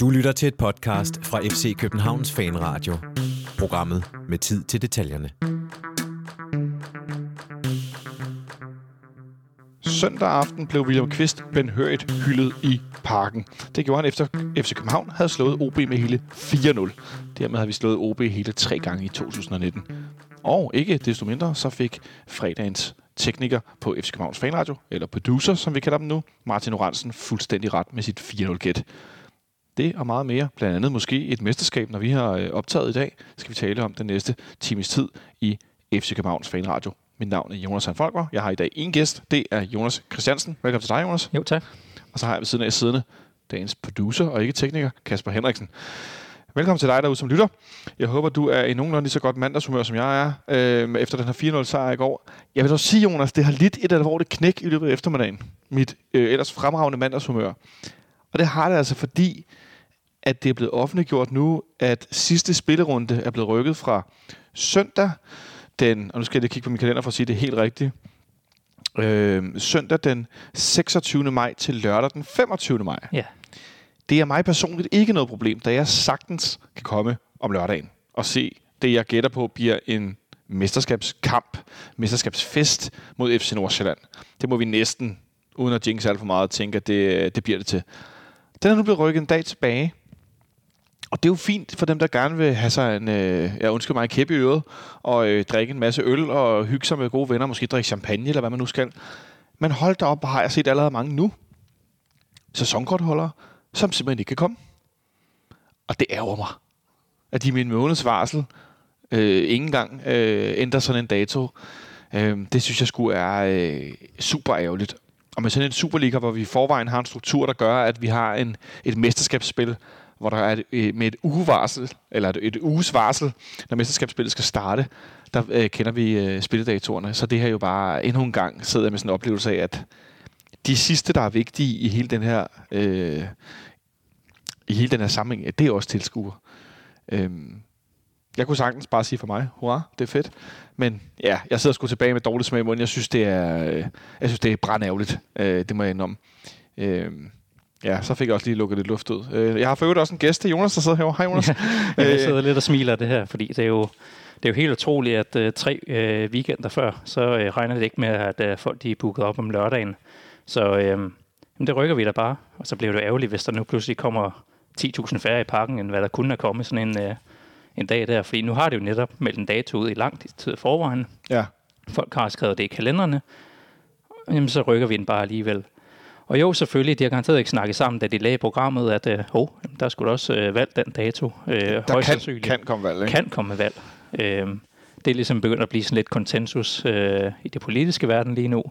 Du lytter til et podcast fra FC Københavns Fanradio. Programmet med tid til detaljerne. Søndag aften blev William Kvist benhørigt hyldet i parken. Det gjorde han efter FC København havde slået OB med hele 4-0. Dermed har vi slået OB hele tre gange i 2019. Og ikke desto mindre, så fik fredagens tekniker på FC Københavns Fanradio, eller producer, som vi kalder dem nu, Martin Oransen, fuldstændig ret med sit 4-0-gæt. Det og meget mere, blandt andet måske et mesterskab, når vi har øh, optaget i dag, skal vi tale om den næste times tid i FC Københavns Fanradio. Mit navn er Jonas Hanfolker. Jeg har i dag en gæst. Det er Jonas Christiansen. Velkommen til dig, Jonas. Jo, tak. Og så har jeg ved siden af siddende dagens producer og ikke tekniker, Kasper Henriksen. Velkommen til dig derude som lytter. Jeg håber, du er i nogenlunde lige så godt mandagshumør, som jeg er, øh, efter den her 4-0 sejr i går. Jeg vil så sige, Jonas, det har lidt et alvorligt knæk i løbet af eftermiddagen. Mit øh, ellers fremragende mandagshumør. Og det har det altså, fordi at det er blevet offentliggjort nu, at sidste spillerunde er blevet rykket fra søndag den, og nu skal jeg lige kigge på min kalender for at sige det helt rigtigt, øh, søndag den 26. maj til lørdag den 25. maj. Ja. Det er mig personligt ikke noget problem, da jeg sagtens kan komme om lørdagen og se det, jeg gætter på, bliver en mesterskabskamp, mesterskabsfest mod FC Nordsjælland. Det må vi næsten, uden at jinx alt for meget, tænke, at det, det bliver det til. Den er nu blevet rykket en dag tilbage, og det er jo fint for dem, der gerne vil have sig en, øh, jeg undskyld mig en kæppe i øret, og øh, drikke en masse øl og hygge sig med gode venner, måske drikke champagne, eller hvad man nu skal. Men hold da op, har jeg set allerede mange nu. Sæsonkortholdere, som simpelthen ikke kan komme. Og det ærger mig, at de med en måneds varsel øh, ikke engang øh, ændrer sådan en dato. Øh, det synes jeg skulle er øh, super ærgerligt. Og med sådan en Superliga, hvor vi i forvejen har en struktur, der gør, at vi har en, et mesterskabsspil, hvor der er et, øh, med et ugevarsel, eller et, et uges varsel, når mesterskabsspillet skal starte, der øh, kender vi øh, spilledatorerne. Så det her jo bare endnu en gang sidder jeg med sådan en oplevelse af, at de sidste, der er vigtige i hele den her, øh, i hele den her sammenhæng, det er også tilskuer. Øhm, jeg kunne sagtens bare sige for mig, hurra, det er fedt. Men ja, jeg sidder sgu tilbage med dårlig smag i munden. Jeg synes, det er, øh, jeg synes, det er brændærgerligt. Øh, det må jeg indrømme. Øh, Ja, så fik jeg også lige lukket lidt luft ud. Øh, jeg har for øvrigt også en gæst til Jonas, der sidder herovre. Hej Jonas. Ja, jeg sidder lidt og smiler af det her, fordi det er jo, det er jo helt utroligt, at uh, tre uh, weekender før, så uh, regner det ikke med, at uh, folk de er booket op om lørdagen. Så jamen, det rykker vi da bare. Og så bliver det ærgerligt, hvis der nu pludselig kommer 10.000 færre i parken, end hvad der kunne have kommet sådan en, uh, en dag der. Fordi nu har det jo netop meldt en dato ud i lang tid forvejen. Ja. Folk har skrevet det i kalenderne. Jamen, så rykker vi den bare alligevel. Og jo, selvfølgelig, de har garanteret ikke snakket sammen, da de lagde programmet, at øh, oh, der skulle også øh, valgt den dato. Øh, der kan, kan komme valg, ikke? Kan komme valg. Øh, det er ligesom begyndt at blive sådan lidt konsensus øh, i det politiske verden lige nu.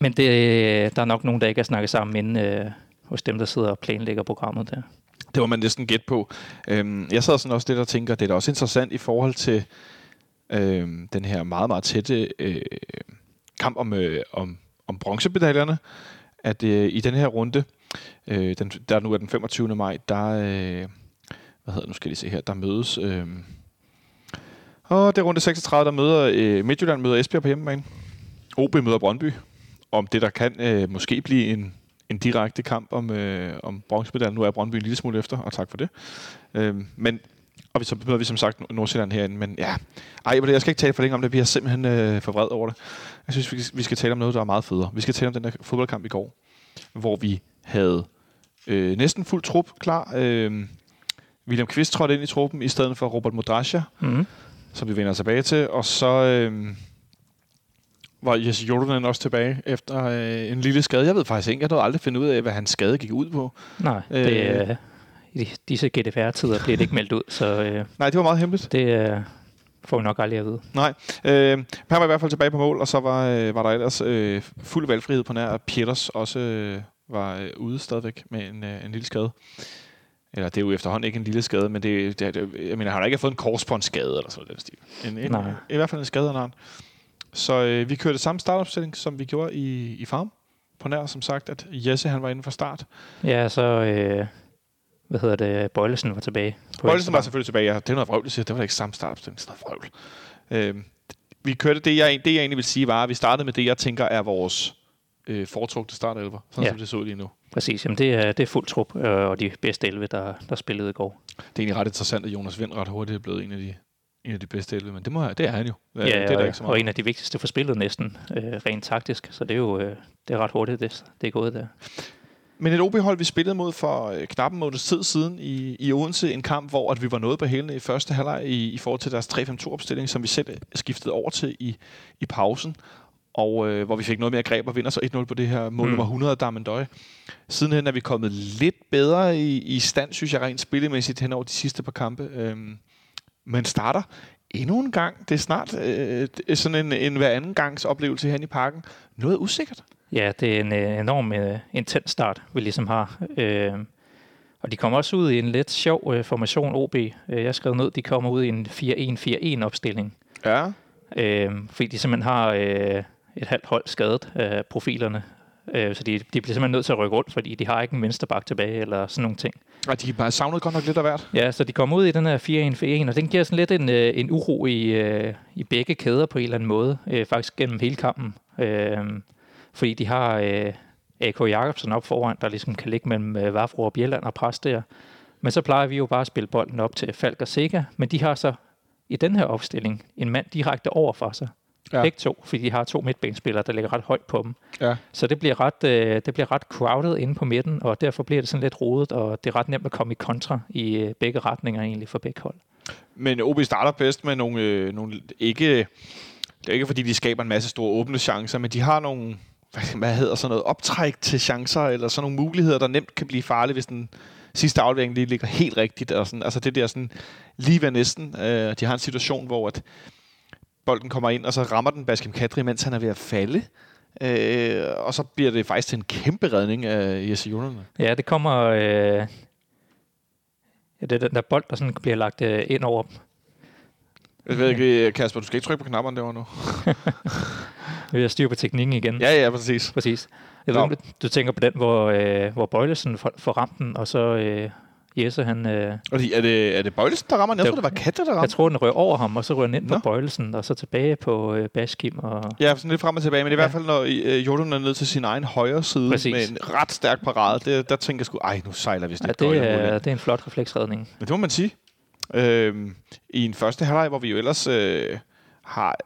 Men det, der er nok nogen, der ikke har snakket sammen inden øh, hos dem, der sidder og planlægger programmet der. Det var man næsten gæt på. Øhm, jeg sidder sådan også lidt og tænker, det er da også interessant i forhold til øhm, den her meget, meget tætte øh, kamp om, øh, om om bronzemedaljerne, at øh, i den her runde, øh, den, der nu er den 25. maj, der, øh, hvad hedder nu skal jeg lige se her, der mødes, øh, og det er runde 36, der møder øh, Midtjylland møder Esbjerg på hjemmebane. OB møder Brøndby. Om det, der kan øh, måske blive en, en direkte kamp om, øh, om bronzemedaljen. Nu er Brøndby en lille smule efter, og tak for det. Øh, men og så møder vi som sagt Nordsjælland herinde. Men ja, ej, jeg skal ikke tale for længe om det. Vi er simpelthen øh, for vred over det. Jeg synes, vi skal tale om noget, der er meget federe. Vi skal tale om den der fodboldkamp i går, hvor vi havde øh, næsten fuld trup klar. Øh, William Kvist trådte ind i truppen i stedet for Robert Modrasja, mm. som vi vender tilbage til. Og så øh, var Jesse Jordan også tilbage efter øh, en lille skade. Jeg ved faktisk ikke, jeg havde aldrig finde ud af, hvad hans skade gik ud på. Nej, det, øh, i disse GDPR-tider bliver det ikke meldt ud. Så, øh, Nej, det var meget hemmeligt. Det øh, får vi nok aldrig at vide. Nej. Øh, han var i hvert fald tilbage på mål, og så var, øh, var der ellers øh, fuld valgfrihed på nær, at Pieters også øh, var øh, ude stadigvæk med en, øh, en lille skade. Eller det er jo efterhånden ikke en lille skade, men det, det, det jeg mener, han har ikke fået en korsbåndsskade eller sådan stil. En, en, Nej. I hvert fald en skade af Så øh, vi kørte samme startopstilling, som vi gjorde i, i Farm. På nær, som sagt, at Jesse han var inde fra start. Ja, så øh, hvad hedder det, Bøjlesen var tilbage. Bøjlesen var selvfølgelig tilbage, ja. Det er noget vrøvl, det var ikke samme startopstilling, det er noget vrøvl. Øhm, vi kørte det jeg, det, jeg egentlig vil sige, var, at vi startede med det, jeg tænker er vores øh, foretrukne startelver, sådan Ja. som det så lige nu. Præcis, jamen det er, det er fuld trup, øh, og de bedste 11, der, der spillede i går. Det er egentlig ret interessant, at Jonas Vind ret hurtigt er blevet en af de, en af de bedste 11, men det, må, det er han jo. Ja, det er der og, ikke så og meget. en af de vigtigste for spillet næsten, øh, rent taktisk, så det er jo øh, det er ret hurtigt, det, det er gået der. Men et OB-hold, vi spillede mod for øh, knap en måneds tid siden i, i Odense, en kamp, hvor at vi var nået på hælene i første halvleg i, i forhold til deres 3-5-2-opstilling, som vi selv skiftede over til i, i pausen, og øh, hvor vi fik noget mere greb og vinder så 1-0 på det her mål Mm. nummer 100 af Darmendøj. Sidenhen er vi kommet lidt bedre i, i stand, synes jeg, rent spillemæssigt hen over de sidste par kampe. Øhm, men starter endnu en gang. Det er snart øh, sådan en, en hver anden gangs oplevelse her i parken. Noget usikkert. Ja, det er en øh, enorm øh, intens start, vi ligesom har. Øh, og de kommer også ud i en lidt sjov øh, formation OB. Øh, jeg skrev ned, de kommer ud i en 4-1-4-1 opstilling. Ja. Øh, fordi de simpelthen har øh, et halvt hold skadet af profilerne. Øh, så de, de bliver simpelthen nødt til at rykke rundt, fordi de har ikke en vensterbak tilbage, eller sådan nogle ting. Og de bare savnet godt nok lidt af hvert. Ja, så de kommer ud i den her 4-1-4-1, og den giver sådan lidt en, øh, en uro i, øh, i begge kæder på en eller anden måde, øh, faktisk gennem hele kampen. Øh, fordi de har øh, AK Jacobsen op foran, der ligesom kan ligge mellem øh, Vafro og Bjelland og pres der. Men så plejer vi jo bare at spille bolden op til Falk og Sega, men de har så i den her opstilling en mand direkte over for sig. Ja. Begge to, fordi de har to midtbanespillere, der ligger ret højt på dem. Ja. Så det bliver, ret, øh, det bliver ret crowded inde på midten, og derfor bliver det sådan lidt rodet, og det er ret nemt at komme i kontra i øh, begge retninger egentlig for begge hold. Men OB starter bedst med nogle, øh, nogle ikke... Det er ikke, fordi de skaber en masse store åbne chancer, men de har nogle, hvad- hedder sådan noget, optræk til chancer, eller sådan nogle muligheder, der nemt kan blive farlige, hvis den sidste aflevering lige ligger helt rigtigt. Og sådan, altså det der sådan lige ved næsten. Øh, de har en situation, hvor at bolden kommer ind, og så rammer den Baskim Kadri, mens han er ved at falde. Øh, og så bliver det faktisk en kæmpe redning af Jesse Jonas. Ja, det kommer... Øh, ja, det er den der bold, der sådan bliver lagt øh, ind over dem. Jeg ved ikke, Kasper, du skal ikke trykke på knapperne derovre nu. Vi har styr på teknikken igen. Ja, ja, præcis. Præcis. Jeg ved, du tænker på den, hvor, øh, hvor Bøjlesen får, ramt den, og så øh, Jesse, han... Øh, er det, er det Bøjlesen, der rammer? Jeg Det- tror, det var Katte, der ramte jeg tror, den rører over ham, og så rører den ind på. Bøjlesen, og så tilbage på øh, Baskim. Og, Ja, sådan lidt frem og tilbage, men i Ja. hvert fald, når øh, Jordan er ned til sin egen højre side Præcis. med en ret stærk parade, det, der tænker jeg sgu, ej, nu sejler vi ja, sådan det, lidt er, det er en flot refleksredning. Men det må man sige. Øhm, I en første halvleg, hvor vi jo ellers øh, har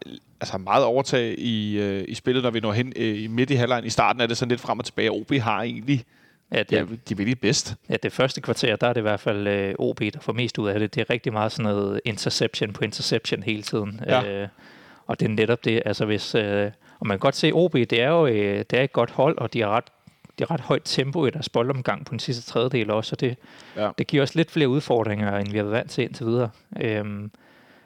altså meget overtag i, øh, i spillet, når vi når hen øh, i midt i halvlejen. I starten er det sådan lidt frem og tilbage. OB har egentlig, Ja, det, ja, de er virkelig bedst. ja, det første kvarter, der er det i hvert fald øh, OB, der får mest ud af det. Det er rigtig meget sådan noget interception på interception hele tiden. Ja. Øh, og det er netop det, altså hvis... Øh, og man kan godt se, OB, det er jo øh, det er et godt hold, og de har ret det er ret højt tempo i deres boldomgang på den sidste tredjedel også, og det, Ja. det giver os lidt flere udfordringer, end vi har været vant til indtil videre. Øhm,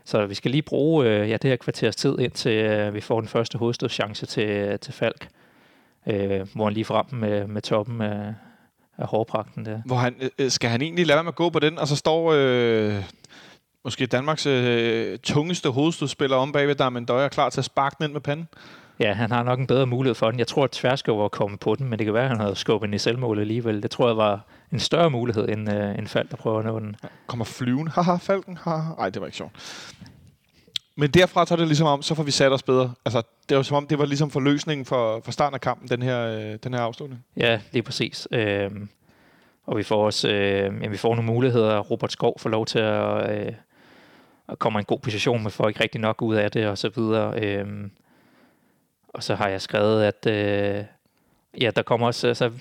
så vi skal lige bruge øh, ja, det her kvarters tid, indtil øh, vi får den første hovedstødschance til, til Falk, øh, hvor han lige frem med, med toppen af, af hårpragten der. Hvor han, øh, skal han egentlig lade være med at gå på den, og så står øh, måske Danmarks øh, tungeste hovedstødspiller om bagved, der er Mendøjer klar til at sparke den ind med panden. Ja, han har nok en bedre mulighed for den. Jeg tror, at Tverskov var kommet på den, men det kan være, at han havde skubbet den i selvmålet alligevel. Det tror jeg var en større mulighed end, øh, end Falk, der prøver at nå den. kommer flyven. Haha, falken. Haha. Ej, det var ikke sjovt. Men derfra tager det ligesom om, så får vi sat os bedre. Altså, det var som om, det var ligesom forløsningen for, for starten af kampen, den her, øh, den her afslutning. Ja, lige præcis. Øhm, og vi får også øh, ja, vi får nogle muligheder. Robert Skov får lov til at, øh, at komme i en god position, men får ikke rigtig nok ud af det, og så videre. Øhm, og så har jeg skrevet, at øh, ja, der kommer også, altså,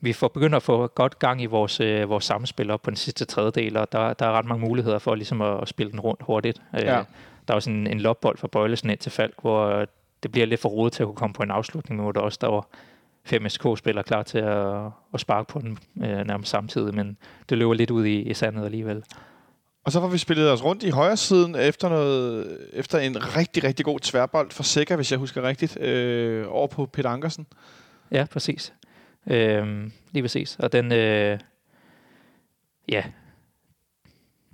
vi får begyndt at få godt gang i vores, øh, vores samspil op på den sidste tredjedel, og der, der er ret mange muligheder for ligesom at, at spille den rundt hurtigt. Øh, Ja. Der er også en, en lopbold fra Bøjlesen ind til Falk, hvor det bliver lidt for rodet til at kunne komme på en afslutning, hvor der også der var fem SK-spillere klar til at, at sparke på den øh, nærmest samtidig, men det løber lidt ud i, i sandet alligevel. Og så får vi spillet os rundt i højre siden efter, noget, efter en rigtig, rigtig god tværbold for Sikker, hvis jeg husker rigtigt, øh, over på Peter Ankersen. Ja, præcis. Øhm, lige præcis. Og den, øh, ja,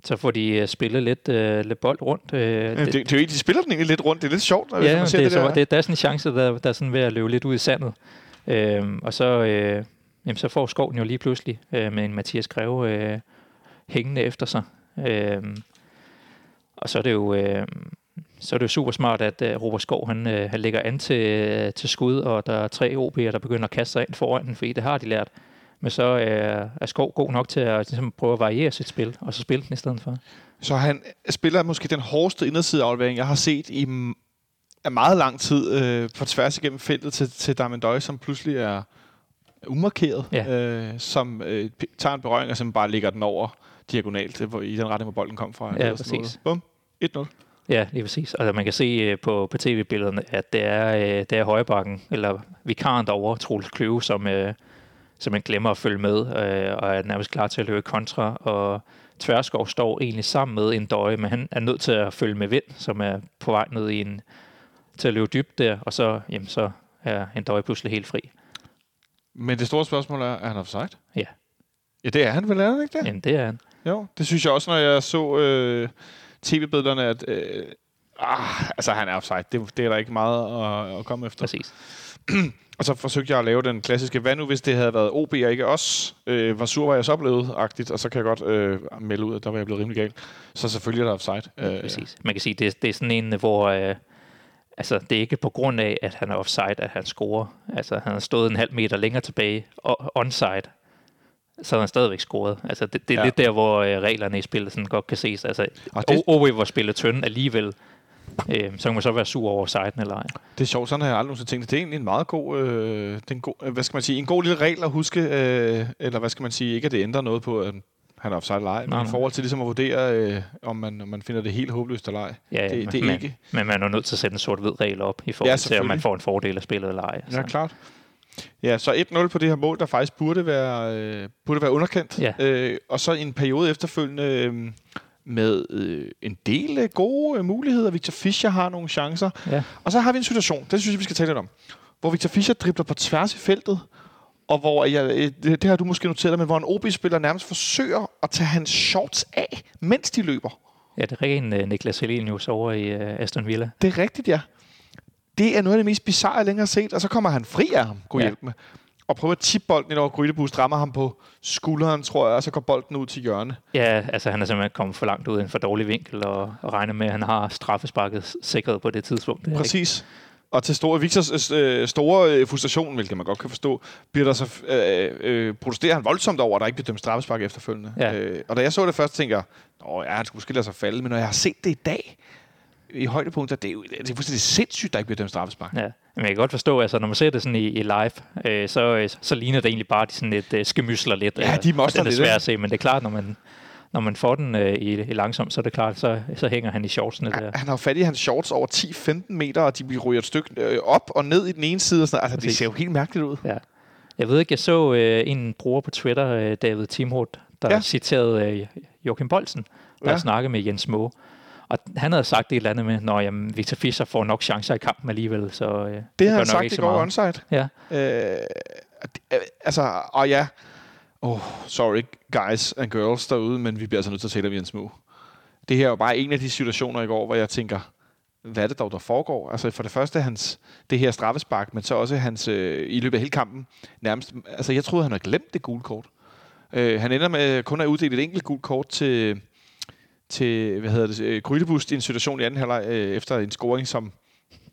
så får de øh, spillet lidt, øh, lidt bold rundt. Øh, Det, det, det, er jo de spiller den egentlig lidt rundt. Det er lidt sjovt, ja, man ser det, det, det, der. så, det, der er sådan en chance, der, der er sådan ved at løbe lidt ud i sandet. Øhm, og så, øh, jamen, så får Skoven jo lige pludselig øh, med en Mathias Greve øh, hængende efter sig. Øhm, og så er det jo... Øh, så er det jo super smart, at uh, Robert Skov han, uh, han lægger an til, uh, til skud, og der er tre OB'er, der begynder at kaste sig ind foran den, fordi det har de lært. Men så uh, er Skov god nok til at ligesom, prøve at variere sit spil, og så spille den i stedet for. Så han spiller måske den hårdeste indersideaflevering, jeg har set i er meget lang tid øh, på tværs igennem feltet til, til Døj, som pludselig er umarkeret, ja. øh, som øh, tager en berøring og som bare lægger den over diagonalt i den retning, hvor bolden kom fra. Ja, præcis. Bum, 1-0. Ja, lige præcis. Altså, man kan se øh, på, på tv-billederne, at det er, øh, det er højrebakken, eller vikaren derovre, Troels Kløve, som, øh, som man glemmer at følge med, og er nærmest klar til at løbe kontra, og Tværskov står egentlig sammen med en døje, men han er nødt til at følge med vind, som er på vej ned i en, til at løbe dybt der, og så, jamen, så er en døje pludselig helt fri. Men det store spørgsmål er, er han offside? Ja. Ja, det er han vel, er han ikke det? Jamen, det er han. Jo, det synes jeg også, når jeg så øh, tv-billederne, at øh, ah, altså, han er offside. Det, det er der ikke meget at, at komme efter. Præcis. og så forsøgte jeg at lave den klassiske, hvad nu hvis det havde været OB og ikke os? Øh, hvor sur var jeg så blevet, agtigt, og så kan jeg godt øh, melde ud, at der var jeg blevet rimelig galt. Så selvfølgelig er der offside. Øh, Præcis. Man kan sige, det, det er sådan en, hvor... Øh, altså, det er ikke på grund af, at han er offside, at han scorer. Altså, han har stået en halv meter længere tilbage, og onside, så har han stadigvæk scoret. Altså, det, det er ja. lidt der, hvor øh, reglerne i spillet sådan godt kan ses. Altså, det... OB var spillet tynd alligevel, øh, så kan man så være sur over siden eller ej. Det er sjovt, sådan har jeg aldrig nogensinde tænkt. Det er egentlig en meget god, øh, det er en god, hvad skal man sige, en god lille regel at huske, øh, eller hvad skal man sige, ikke at det ændrer noget på, at han er offside eller ej, men i forhold til ligesom at vurdere, øh, om, man, om man finder det helt håbløst eller ej. Ja, ja, det, det er men, ikke. Men man er nødt til at sætte en sort-hvid regel op i forhold ja, til, om man får en fordel af spillet eller ej. Så. Ja, klart. Ja, så 1-0 på det her mål, der faktisk burde være, øh, burde være underkendt. Ja. Øh, og så en periode efterfølgende øh, med øh, en del øh, gode øh, muligheder. Victor Fischer har nogle chancer. Ja. Og så har vi en situation, den synes jeg, vi skal tale lidt om, hvor Victor Fischer dribler på tværs i feltet, og hvor jeg, øh, det, det har du måske noteret, men hvor en OB-spiller nærmest forsøger at tage hans shorts af, mens de løber. Ja, det er ren uh, Niklas Helenius over i uh, Aston Villa. Det er rigtigt, ja. Det er noget af det mest bizarre, jeg længere har set, og så kommer han fri af ham, kunne ja. hjælpe med. Og prøver at tippe bolden ind over Grydebus, rammer ham på skulderen, tror jeg, og så går bolden ud til hjørne. Ja, altså han er simpelthen kommet for langt ud i en for dårlig vinkel, og, og regner med, at han har straffesparket sikret på det tidspunkt. Det Præcis. Ikke? Og til store, Victors øh, store øh, frustration, hvilket man godt kan forstå, bliver der så, øh, øh, protesterer han voldsomt over, at der ikke bliver dømt straffespark efterfølgende. Ja. Øh, og da jeg så det først, tænkte jeg, ja, han skulle måske lade sig falde, men når jeg har set det i dag, i højdepunkter, det er jo det er fuldstændig sindssygt, der ikke bliver dømt straffespark. Ja. Men jeg kan godt forstå, altså når man ser det sådan i, i live, øh, så, øh, så ligner det egentlig bare, de sådan lidt øh, skemysler lidt. Ja, de moster lidt. Det er svært at se, men det er klart, når man, når man får den øh, i, i langsomt, så er det klart, så, så hænger han i shortsene der. Han har fat i hans shorts over 10-15 meter, og de bliver ryger et stykke øh, op og ned i den ene side. Og sådan, altså, det ser jo helt mærkeligt ud. Ja. Jeg ved ikke, jeg så øh, en bruger på Twitter, øh, David Timroth, der ja. citerede øh, Joachim Bolsen, der ja. snakkede med Jens Moe. Og han havde sagt et eller andet med, når jamen, Victor Fischer får nok chancer i kampen alligevel. Så, øh, det, det har han sagt, det går onside. Ja. Øh, altså, og ja, oh, sorry guys and girls derude, men vi bliver altså nødt til at tale om Jens Moe. Det her er jo bare en af de situationer i går, hvor jeg tænker, hvad er det dog, der foregår? Altså for det første hans, det her straffespark, men så også hans, øh, i løbet af hele kampen, nærmest, altså jeg troede, han havde glemt det gule kort. Øh, han ender med kun at uddele et enkelt gult kort til, til hvad hedder det, øh, Grydebust i en situation i anden halvleg øh, efter en scoring, som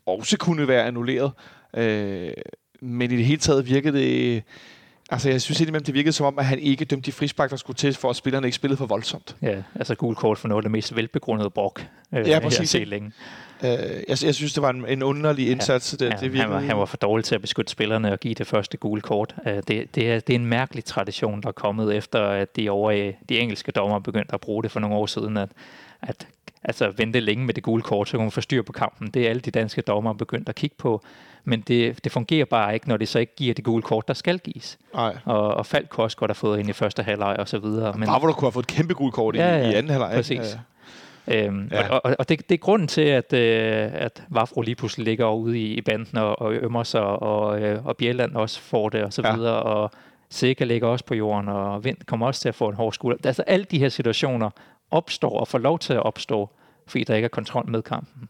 også kunne være annulleret. Øh, men i det hele taget virkede det... Altså, jeg synes indimellem, det virkede som om, at han ikke dømte de frispark, der skulle til, for at spillerne ikke spillede for voldsomt. Ja, altså gul kort for noget af det mest velbegrundede brok. Øh, ja, præcis. Længe. Øh, jeg, jeg synes, det var en, en underlig indsats. Ja, det, det han, var, han var for dårlig til at beskytte spillerne og give det første gule kort. Uh, det, det, er, det er en mærkelig tradition, der er kommet efter, at de, over, de engelske dommer begyndte at bruge det for nogle år siden, at, at altså, vente længe med det gule kort, så kunne man få styr på kampen. Det er alle de danske dommer begyndt at kigge på. Men det, det fungerer bare ikke, når det så ikke giver det gule kort, der skal gives. Nej. Og, og Falk kunne også godt have fået ind i første halvleg og så videre. Men, bare hvor du kunne have fået et kæmpe gule kort ja, i, i anden halvleg. Præcis. Ja. Øhm, ja. Og, og, og det, det er grunden til, at, øh, at Vafro lige pludselig ligger ude i, i banden, og, og ømmer sig, og, øh, og Bjelland også får det, og så ja. videre, og Sikker ligger også på jorden, og Vind kommer også til at få en hård skulder. Altså alle de her situationer opstår og får lov til at opstå, fordi der ikke er kontrol med kampen.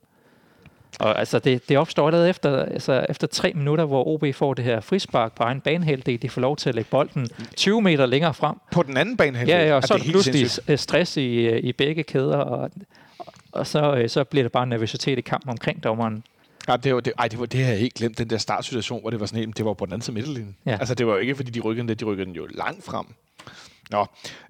Og altså, det, det opstår allerede efter, altså, efter tre minutter, hvor OB får det her frispark på egen banehalvdel. De får lov til at lægge bolden 20 meter længere frem. På den anden banehalvdel? Ja, ja, og så er pludselig sindssygt. stress i, i begge kæder. Og, Og så, øh, så bliver det bare nervøsitet i kampen omkring dommeren. Ja, det var, det, ej, det, var, det har jeg helt glemt, den der startsituation, hvor det var sådan det var på den anden side midterlinjen. Ja. Altså, det var jo ikke, fordi de rykkede den de rykkede den jo langt frem. Nå,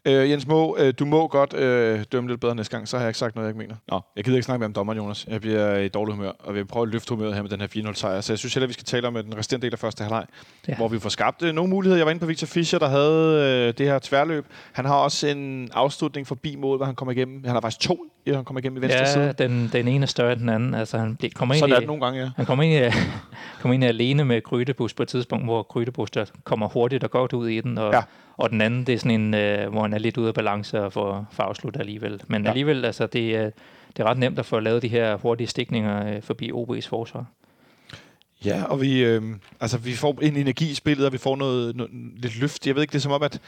øh, Jens Må, øh, du må godt øh, dømme lidt bedre næste gang, så har jeg ikke sagt noget, jeg ikke mener. Nå, jeg gider ikke snakke med om dommeren, Jonas. Jeg bliver i dårlig humør, og vil prøve at løfte humøret her med den her 4-0 sejr. Så jeg synes heller, vi skal tale om øh, den resterende del af første halvleg, ja. Hvor vi får skabt øh, nogle muligheder. Jeg var inde på Victor Fischer, der havde øh, det her tværløb. Han har også en afslutning forbi mål, hvor han kommer igennem. Han har faktisk to, ja, han kommer igennem i venstre Ja, side. den, den ene er større end den anden. Altså, han bliver, kommer ind Sådan er i, det nogle gange, ja. Han kommer ind, i, kommer ind alene med Grydebus på et tidspunkt, hvor Grydebus der kommer hurtigt og godt ud i den, og, Ja. Og den anden, det er sådan en, øh, hvor han er lidt ude af balance og får, får afsluttet alligevel. Men Ja. alligevel, altså, det, er, det er ret nemt at få lavet de her hurtige stikninger øh, forbi OB's forsvar. Ja, og vi, øh, altså, vi får en energi i spillet, og vi får noget, noget lidt løft. Jeg ved ikke, det er som om, at,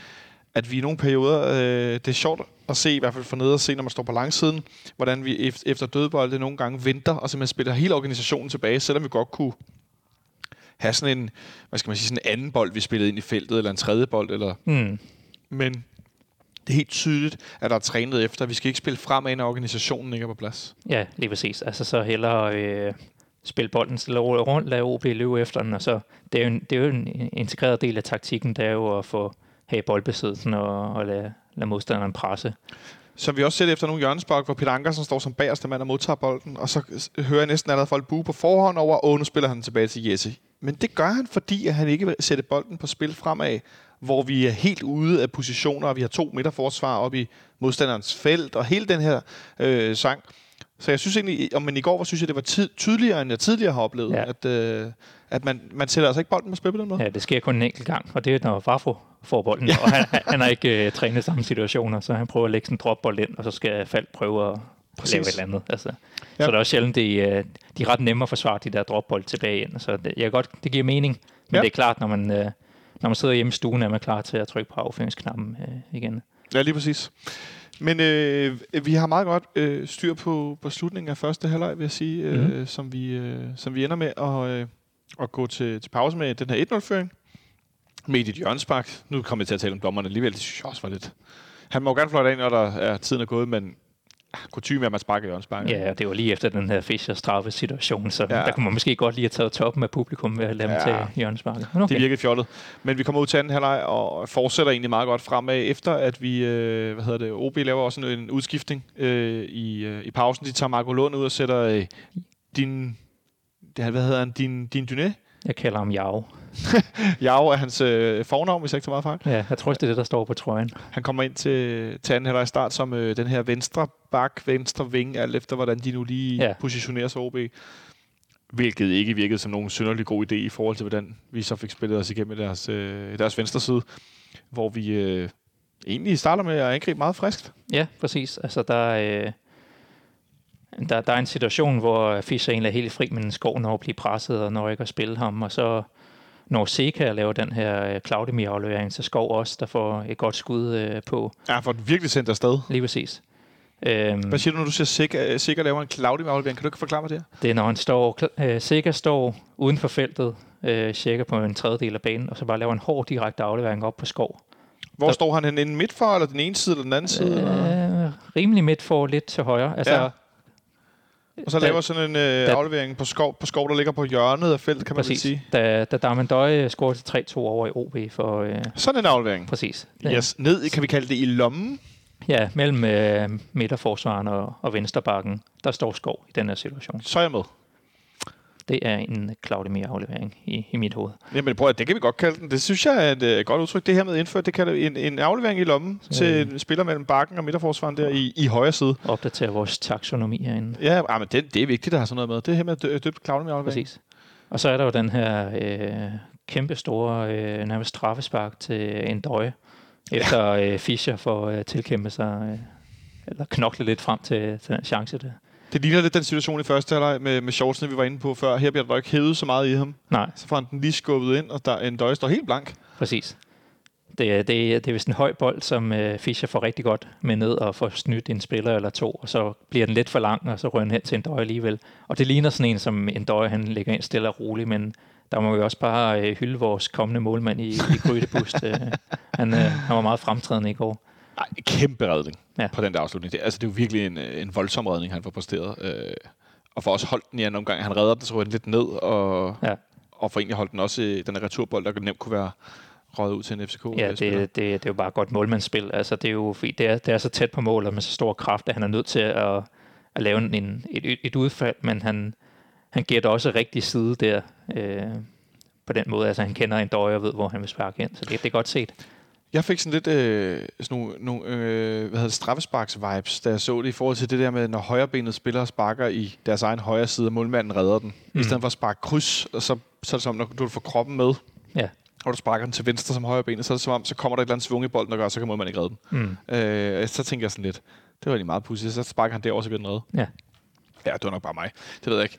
at vi i nogle perioder, øh, det er sjovt at se, i hvert fald for nede at se, når man står på langsiden, hvordan vi ef- efter dødbolde nogle gange venter, og simpelthen spiller hele organisationen tilbage, selvom vi godt kunne have sådan en, hvad skal man sige, sådan en anden bold, vi spillede ind i feltet, eller en tredje bold, eller, Hmm. men det er helt tydeligt, at der er trænet efter. Vi skal ikke spille fremad, når organisationen ikke er på plads. Ja, lige præcis. Altså så hellere øh, spille bolden stille og rundt, lade OB løbe efter den, og så det er, jo en, det er jo en integreret del af taktikken, det er jo at få have boldbesiddelsen og, og lade, lade modstanderen presse. Som vi også ser efter nogle hjørnespark, hvor Peter Ankersen står som bagerste mand og modtager bolden, og så øh, hører jeg næsten allerede folk bue på forhånd over, og nu spiller han tilbage til Jesse. Men det gør han, fordi at han ikke vil sætte bolden på spil fremad, hvor vi er helt ude af positioner, og vi har to midterforsvar op i modstanderens felt, og hele den her øh, sang. Så jeg synes egentlig, om man i går, var, synes jeg, det var tid, tydeligere, end jeg tidligere har oplevet, ja. Ja. at, øh, at man, man sætter altså ikke bolden på spil på den måde. Ja, det sker kun en enkelt gang, og det er, når Vafro får bolden, og han, han har ikke øh, trænet samme situationer, så han prøver at lægge sådan en dropbold ind, og så skal Falk prøve at Præcis. lave et eller andet. Altså. Ja. Ja. Så det er også sjældent, det, øh, de er ret nemme at forsvare de der dropbold tilbage ind, så det, jeg godt, det giver mening, men Ja. ja. det er klart, når man, øh, når man sidder hjemme i stuen, er man klar til at trykke på affyringsknappen øh, igen. Ja, lige præcis. Men øh, vi har meget godt øh, styr på, på slutningen af første halvleg, vil jeg sige, øh, Mhm. som, vi, øh, som vi ender med at, øh, at gå til, til pause med den her 1-0-føring. Med i dit hjørnespark. Nu kommer jeg til at tale om dommerne alligevel. Det synes jeg også var lidt... Han må jo gerne fløjte af, når der er tiden er gået, men kutume at man sparker hjørnespark. Ja, det var lige efter den her Fischer straffe situation, så Ja. der kunne man måske godt lige have taget toppen af publikum ved at lade Ja. hjørnesparket. Men Okay. Det virkede fjollet. Men vi kommer ud til anden halvleg og fortsætter egentlig meget godt fremad, efter at vi, øh, hvad hedder det, OB laver også en, en udskiftning øh, i, øh, i pausen. De tager Marco Lund ud og sætter øh, din, det, hvad hedder han, din, din Dyné? Jeg kalder ham Jao. Jau er hans øh, fornavn, hvis jeg ikke tager meget fejl. Ja, jeg tror også, det er det, der står på trøjen. Han kommer ind til, til anden halvleg start som øh, den her venstre bak, venstre ving, alt efter hvordan de nu lige ja. Positionerer sig OB. Hvilket ikke virkede som nogen synderlig god idé i forhold til, hvordan vi så fik spillet os igennem deres, øh, deres venstre side. Hvor vi øh, egentlig starter med at angribe meget friskt. Ja, præcis. Altså, der, er, øh, der, der er en situation, hvor Fischer egentlig er helt fri, men Skov når at blive presset og når ikke at spille ham. Og så når Seca laver den her øh, Claudemir-aflevering til Skov også, der får et godt skud øh, på. Ja, for den virkelig sendt afsted. Lige præcis. Øhm, Hvad siger du, når du siger sikker, sikker laver en Claudio aflevering? Kan du ikke forklare mig det her? det er, når han står, øh, Seca står uden for feltet, øh, cirka på en tredjedel af banen, og så bare laver en hård direkte aflevering op på Skov. Hvor Der- står han henne? Midt for, eller den ene side, eller den anden side? eller? Øh, rimelig midt for lidt til højre. Altså, Ja. Og så da- laver sådan en øh, da- aflevering på skov, på skov, der ligger på hjørnet af feltet, kan man Præcis. sige. Da, da Darman Døje scorede til 3-2 over i OB for... Øh, Sådan en aflevering. præcis. Yes. Ned, kan vi kalde det i lommen? Ja, mellem øh, midterforsvaren og, og vensterbakken, der står Skov i den her situation. Så er jeg med. Det er en Claudemir-aflevering i, i mit hoved. Jamen prøv at, det kan vi godt kalde den. Det synes jeg er et øh, godt udtryk. Det her med indført, det kalder en, en aflevering i lommen Så- til en spiller mellem bakken og midterforsvaren der i, i højre side. Opdaterer vores taksonomi herinde. Ja, ah, men det, det er vigtigt at have sådan noget med. Det her med dø, døbt Claudio aflevering. Præcis. Og så er der jo den her øh, kæmpe store øh, nærmest straffespark til en døje, efter øh, Fischer får øh, tilkæmpet sig, øh, eller knokle lidt frem til, til den chance der. Det ligner lidt den situation i første halvleg med, med shortsene, vi var inde på før. Her bliver der ikke hævet så meget i ham. Nej, Så får han den lige skubbet ind, og der en døje står helt blank. præcis. Det, er- det, det er vist en høj bold, som øh, Fischer får rigtig godt med ned og får snydt en spiller eller to, og så bliver den lidt for lang, og så rører den hen til en døje alligevel. Og det ligner sådan en, som en døje, han lægger ind stille og roligt, men der må vi også bare øh, hylde vores kommende målmand i, i Grydebust. øh, han, øh, han var meget fremtrædende i går. Ej, kæmpe redning Ja. på den der afslutning. Det, altså, det er jo virkelig en, øh, en voldsom redning, han får præsteret. Øh, og for også holdt den i anden omgang. Han redder den, så den lidt ned, og, Ja. og for egentlig holdt den også den her returbold, der nemt kunne være røget ud til en FCK. Ja, øh, det, det, det er jo bare godt målmandsspil. Altså, det er jo det er, det er så tæt på mål, og med så stor kraft, at han er nødt til at, at lave en, et, et udfald, men han, han giver det også rigtig side der. Øh, på den måde, altså han kender en døje og ved, hvor han vil sparke ind. Så det, det er godt set. Jeg fik sådan lidt øh, sådan nogle, nogle øh, hvad hedder det, straffesparks-vibes, da jeg så det i forhold til det der med, når højrebenet spiller og sparker i deres egen højre side, og målmanden redder den. Mm. I stedet for at sparke kryds, og så, så er det som, når du får kroppen med, Ja. og du sparker den til venstre som højrebenet, så er det som om, så kommer der et eller andet svung i bolden, der gør, så kan målmanden ikke redde den. Mm. Øh, så tænker jeg sådan lidt, det var egentlig meget pudsigt. Så sparker han derover, så bliver den reddet. Ja. Ja, det var nok bare mig. Det ved jeg ikke.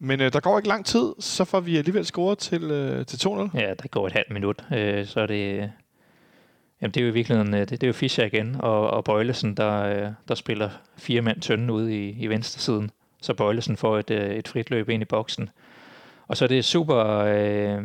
Men øh, der går ikke lang tid, så får vi alligevel scoret til, øh, til 2-0. Ja, der går et halvt minut, øh, så er det... Jamen, det er jo i virkeligheden, øh, det, det er jo Fischer igen, og, og Bøjlesen, der, øh, der spiller fire mand tynde ude i, i venstre siden. Så Bøjlesen får et, øh, et frit løb ind i boksen. Og så er det super... Øh,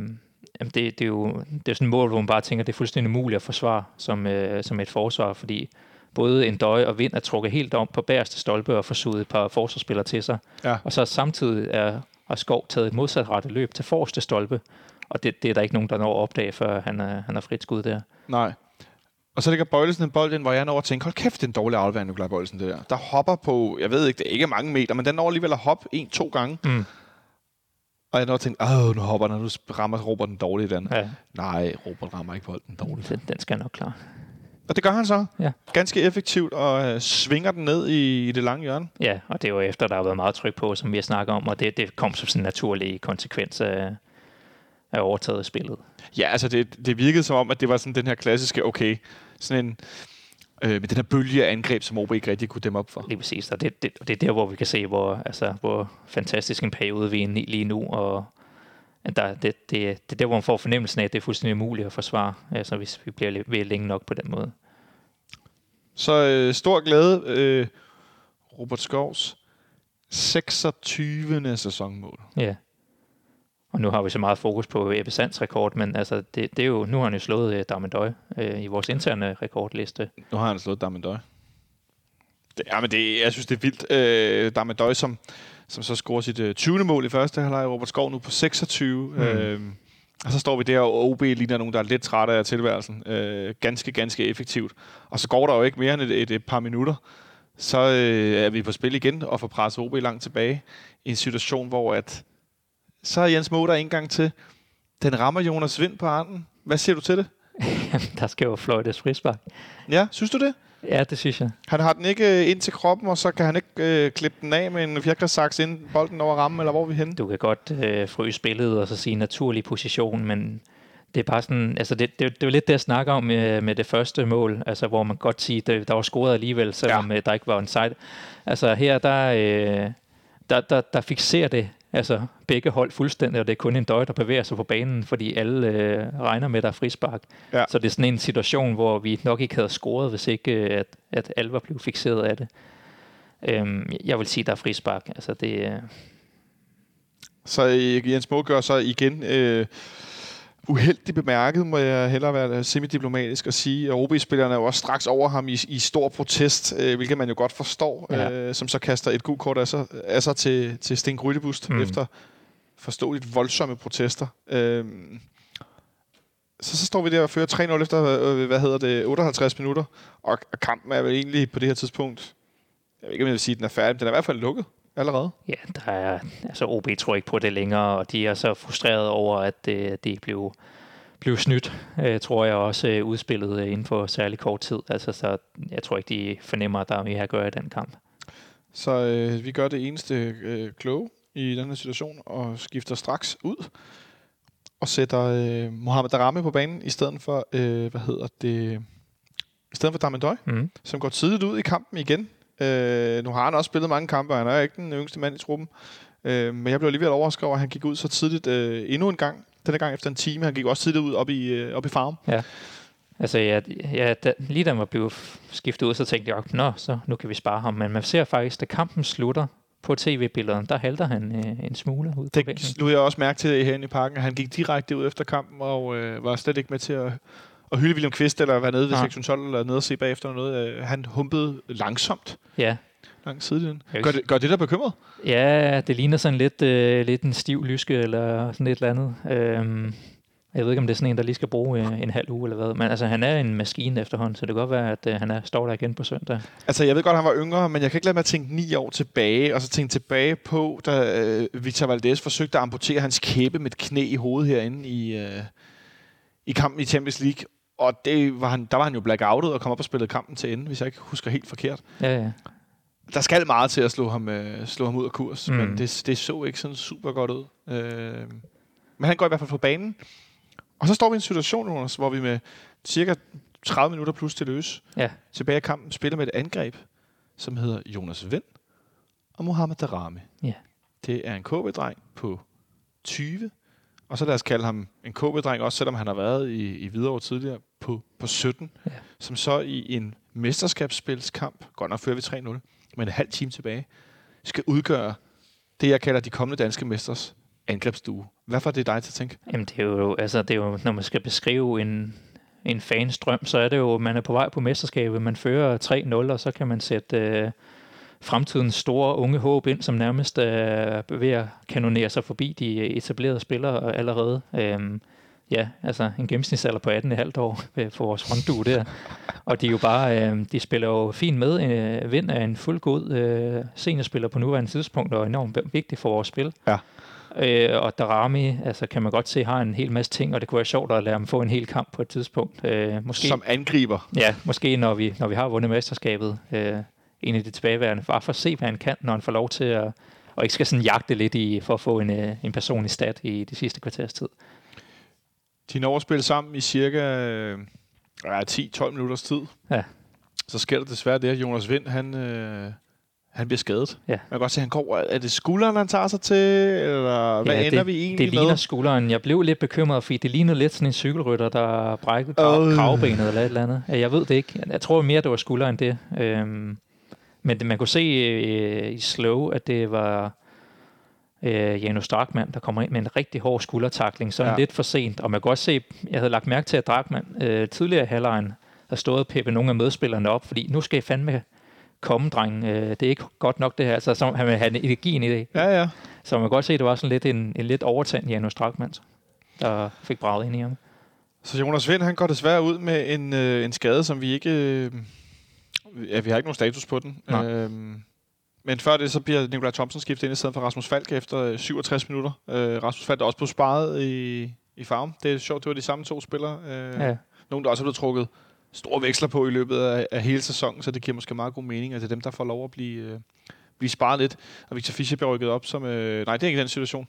jamen det, det, er jo det er sådan et mål, hvor man bare tænker, det er fuldstændig umuligt at forsvare som, øh, som et forsvar, fordi både en døj og vind er trukket helt om på bagerste stolpe og får suget et par forsvarsspillere til sig. Ja. Og så samtidig er, har Skov taget et modsatrettet løb til forreste stolpe, og det, det er der ikke nogen, der når at opdage, før han er, han er frit skud der. Nej. Og så ligger Bøjlesen en bold ind, hvor jeg når at tænke, hold kæft, det er en dårlig aflevering, Nikolaj Bøjlesen, det der. Der hopper på, jeg ved ikke, det er ikke mange meter, men den når alligevel at hoppe en-to gange. Mm. Og jeg når at tænke, åh, nu hopper den, nu rammer Robert den dårligt den. Ja, Nej, Robert rammer ikke bolden dårligt. den, den skal nok klare. Og det gør han så. Ja. Ganske effektivt, og øh, svinger den ned i, i det lange hjørne. Ja, og det er jo efter, der har været meget tryk på, som vi har snakket om, og det, det kom som sådan en naturlig konsekvens af, af overtaget spillet. Ja, altså det, det virkede som om, at det var sådan den her klassiske, okay, sådan en, øh, med den her bølge af angreb, som OB ikke rigtig kunne dæmme op for. Lige præcis, og det, det, det er der, hvor vi kan se, hvor, altså, hvor fantastisk en periode vi er inde i lige nu, og at der, det, det, det er der, hvor man får fornemmelsen af, at det er fuldstændig umuligt at forsvare, altså, hvis vi bliver ved længe nok på den måde. Så øh, stor glæde. Øh, Robert Skovs 26. sæsonmål. Ja. Og nu har vi så meget fokus på Ebbe Sands rekord, men altså, det, det er jo, nu har han jo slået uh, Damendøj uh, i vores interne rekordliste. Nu har han slået Damendøj. Det, ja, men det, jeg synes, det er vildt. Øh, Damendøj, som, som så scorer sit øh, 20. mål i første halvleg. Robert Skov nu på 26. Mm. Øh, og så står vi der, og OB ligner nogen, der er lidt trætte af tilværelsen. Øh, ganske, ganske effektivt. Og så går der jo ikke mere end et, et, et par minutter. Så øh, er vi på spil igen og får presset OB langt tilbage i en situation, hvor at, så er Jens Moder en gang til. Den rammer Jonas Vind på armen. Hvad siger du til det? der skal jo fløjtes frispark. Ja, synes du det? Ja, det synes jeg. Han har den ikke øh, ind til kroppen, og så kan han ikke øh, klippe den af med en fjerkræsaks inden bolden over rammen, eller hvor er vi henne? Du kan godt øh, fryse billedet og så sige naturlig position, men det er bare sådan, altså det, det, det jo lidt det, jeg snakker om med, med det første mål, altså hvor man godt sige, der, der var scoret alligevel, selvom ja. der ikke var en side. Altså her, der, øh, der, der, der fixerer det altså begge hold fuldstændig, og det er kun en døj, der bevæger sig på banen, fordi alle øh, regner med, at der er frispark. Ja. Så det er sådan en situation, hvor vi nok ikke havde scoret, hvis ikke øh, at, at alle var blevet fixeret af det. Øhm, jeg vil sige, der er frispark. Altså det, øh, Så øh, Jens gør så igen øh, uheldigt bemærket, må jeg hellere være semidiplomatisk og sige, at OB-spillerne er jo også straks over ham i, i stor protest, øh, hvilket man jo godt forstår, Ja. øh, som så kaster et gult kort af sig, af sig til, til Sten Grydebust Mm. efter forståeligt voldsomme protester. Øh, så, så står vi der og fører 3-0 efter, øh, hvad hedder det, 58 minutter, og, og kampen er vel egentlig på det her tidspunkt, jeg ved ikke, om jeg vil sige, at den er færdig, men den er i hvert fald lukket allerede. Ja, der er, altså OB tror ikke på det længere, og de er så frustrerede over, at øh, det blev, blev snydt, øh, tror jeg også øh, udspillet øh, inden for særlig kort tid. Altså, så jeg tror ikke, de fornemmer, at der er mere at gøre i den kamp. Så øh, vi gør det eneste øh, kloge i den her situation og skifter straks ud og sætter øh, Mohamed Darame på banen i stedet for, øh, hvad hedder det, i stedet for Damendøj, Mm. som går tidligt ud i kampen igen. Øh, nu har han også spillet mange kampe, og han er ikke den yngste mand i truppen. Øh, men jeg blev alligevel overrasket over, at han gik ud så tidligt øh, endnu en gang. Denne gang efter en time. Han gik også tidligt ud op i, øh, op i farm. Altså, ja, ja, da, lige da han var blevet f- skiftet ud, så tænkte jeg, nå, så nu kan vi spare ham. Men man ser faktisk, da kampen slutter på tv-billederne, der halter han øh, en smule ud på Det bænken. nu jeg også mærke til herinde i parken, at han gik direkte ud efter kampen og øh, var slet ikke med til at, og hylde William Kvist, eller være nede ved Nej. sektion 12, eller nede og se bagefter eller noget. Øh, han humpede langsomt Ja, langs sidelinjen. Jeg Gør det, gør det der bekymret? Ja, det ligner sådan lidt, øh, lidt en stiv lyske eller sådan et eller andet. Øhm, jeg ved ikke, om det er sådan en, der lige skal bruge øh, en halv uge eller hvad. Men altså, han er en maskine efterhånden, så det kan godt være, at øh, han er, står der igen på søndag. Altså, jeg ved godt, at han var yngre, men jeg kan ikke lade mig at tænke ni år tilbage, og så tænke tilbage på, da øh, Victor Valdez forsøgte at amputere hans kæbe med et knæ i hovedet herinde i, øh, i kampen i Champions League. Og det var han, der var han jo blackoutet og kom op og spillede kampen til ende, hvis jeg ikke husker helt forkert. Ja, ja. Der skal meget til at slå ham, øh, slå ham ud af kurs, mm. Men det, det så ikke sådan super godt ud. Øh, men han går i hvert fald på banen. Og så står vi i en situation, Jonas, hvor vi med cirka 30 minutter plus til løs Ja. tilbage i kampen spiller med et angreb, som hedder Jonas Vind og Mohamed Darami. Ja. Det er en KB-dreng på 20, og så lad os kalde ham en KB-dreng, også selvom han har været i, i Hvidovre tidligere, på, på 17, Ja. som så i en mesterskabsspilskamp, godt nok fører vi 3-0, men en halv time tilbage, skal udgøre det, jeg kalder de kommende danske mesters angrebsstue. Hvad får det dig til at tænke? Jamen, det er jo, altså, det er jo, når man skal beskrive en, en fans drøm, så er det jo, man er på vej på mesterskabet, man fører 3-0, og så kan man sætte øh, fremtidens store unge håb ind, som nærmest er ved at kanonere sig forbi de etablerede spillere allerede. Øhm, ja, altså en gennemsnitsalder på 18,5 år øh, for vores frontdue der. Og de er jo bare, øh, de spiller jo fint med. Øh, Vind er en fuldgod øh, seniorspiller på nuværende tidspunkt, og enormt vigtig for vores spil. Ja. Øh, og Darami, altså kan man godt se, har en hel masse ting, og det kunne være sjovt at lade ham få en hel kamp på et tidspunkt. Øh, måske, Som angriber. Ja, måske når vi, når vi har vundet mesterskabet. Øh, en af de tilbageværende. Bare for at se, hvad han kan, når han får lov til at og ikke skal sådan jagte lidt i, for at få en, øh, en personlig stat i de sidste kvarters tid. De når at spille sammen i cirka øh, ja, 10-12 minutters tid. Ja. Så sker der desværre det, at Jonas Vind, han, øh, han bliver skadet. Ja. Man kan godt se, at han går. Er det skulderen, han tager sig til? Eller hvad Ja, ender det, vi egentlig Det ligner med? skulderen. Jeg blev lidt bekymret, fordi det lignede lidt sådan en cykelrytter, der brækkede Øh. kravbenet eller et eller andet. Jeg ved det ikke. Jeg tror mere, det var skulder end det. Øhm, men det, man kunne se øh, i slow, at det var øh, Janus Drakman, der kommer ind med en rigtig hård skuldertakling, så Ja. lidt for sent. Og man kan godt se, jeg havde lagt mærke til, at Drakman øh, tidligere i halvlejen har stået og peppet nogle af medspillerne op, fordi nu skal I fandme komme, dreng. Øh, det er ikke godt nok det her. Altså, så han vil have energien i det. Ja, ja. Så man kan godt se, at det var sådan lidt en, en lidt overtændt Janus Drakman, der fik braget ind i ham. Så Jonas Vind, han går desværre ud med en, øh, en skade, som vi ikke... Øh, ja, vi har ikke nogen status på den. Nej. Øhm, men før det, så bliver Nikolaj Thomsen skiftet ind i stedet for Rasmus Falk efter øh, 67 minutter. Øh, Rasmus Falk er også blevet sparet i, i farven. Det er sjovt, det var de samme to spillere. Øh, Ja. Nogle, der også er blevet trukket store veksler på i løbet af, af hele sæsonen, så det giver måske meget god mening, at det er dem, der får lov at blive, øh, blive sparet lidt. Og Victor Fischer bliver rykket op som... Øh, nej, det er ikke den situation.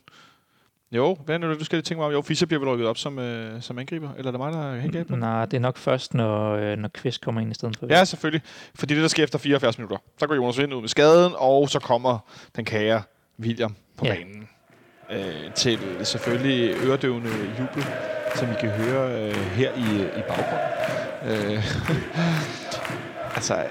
Jo, hvad det, du skal lige tænke mig om? Jo, Fischer bliver vel rykket op som, øh, som angriber. Eller er det mig, der er helt galt på? Nej, det er nok først, når, øh, når Kvist kommer ind i stedet for. Ja, selvfølgelig. Fordi det, der sker efter 74 minutter, så går Jonas Vind ud med skaden, og så kommer den kære William på Ja. banen. Øh, til selvfølgelig øredøvende jubel, som I kan høre øh, her i, i baggrunden. Øh, altså,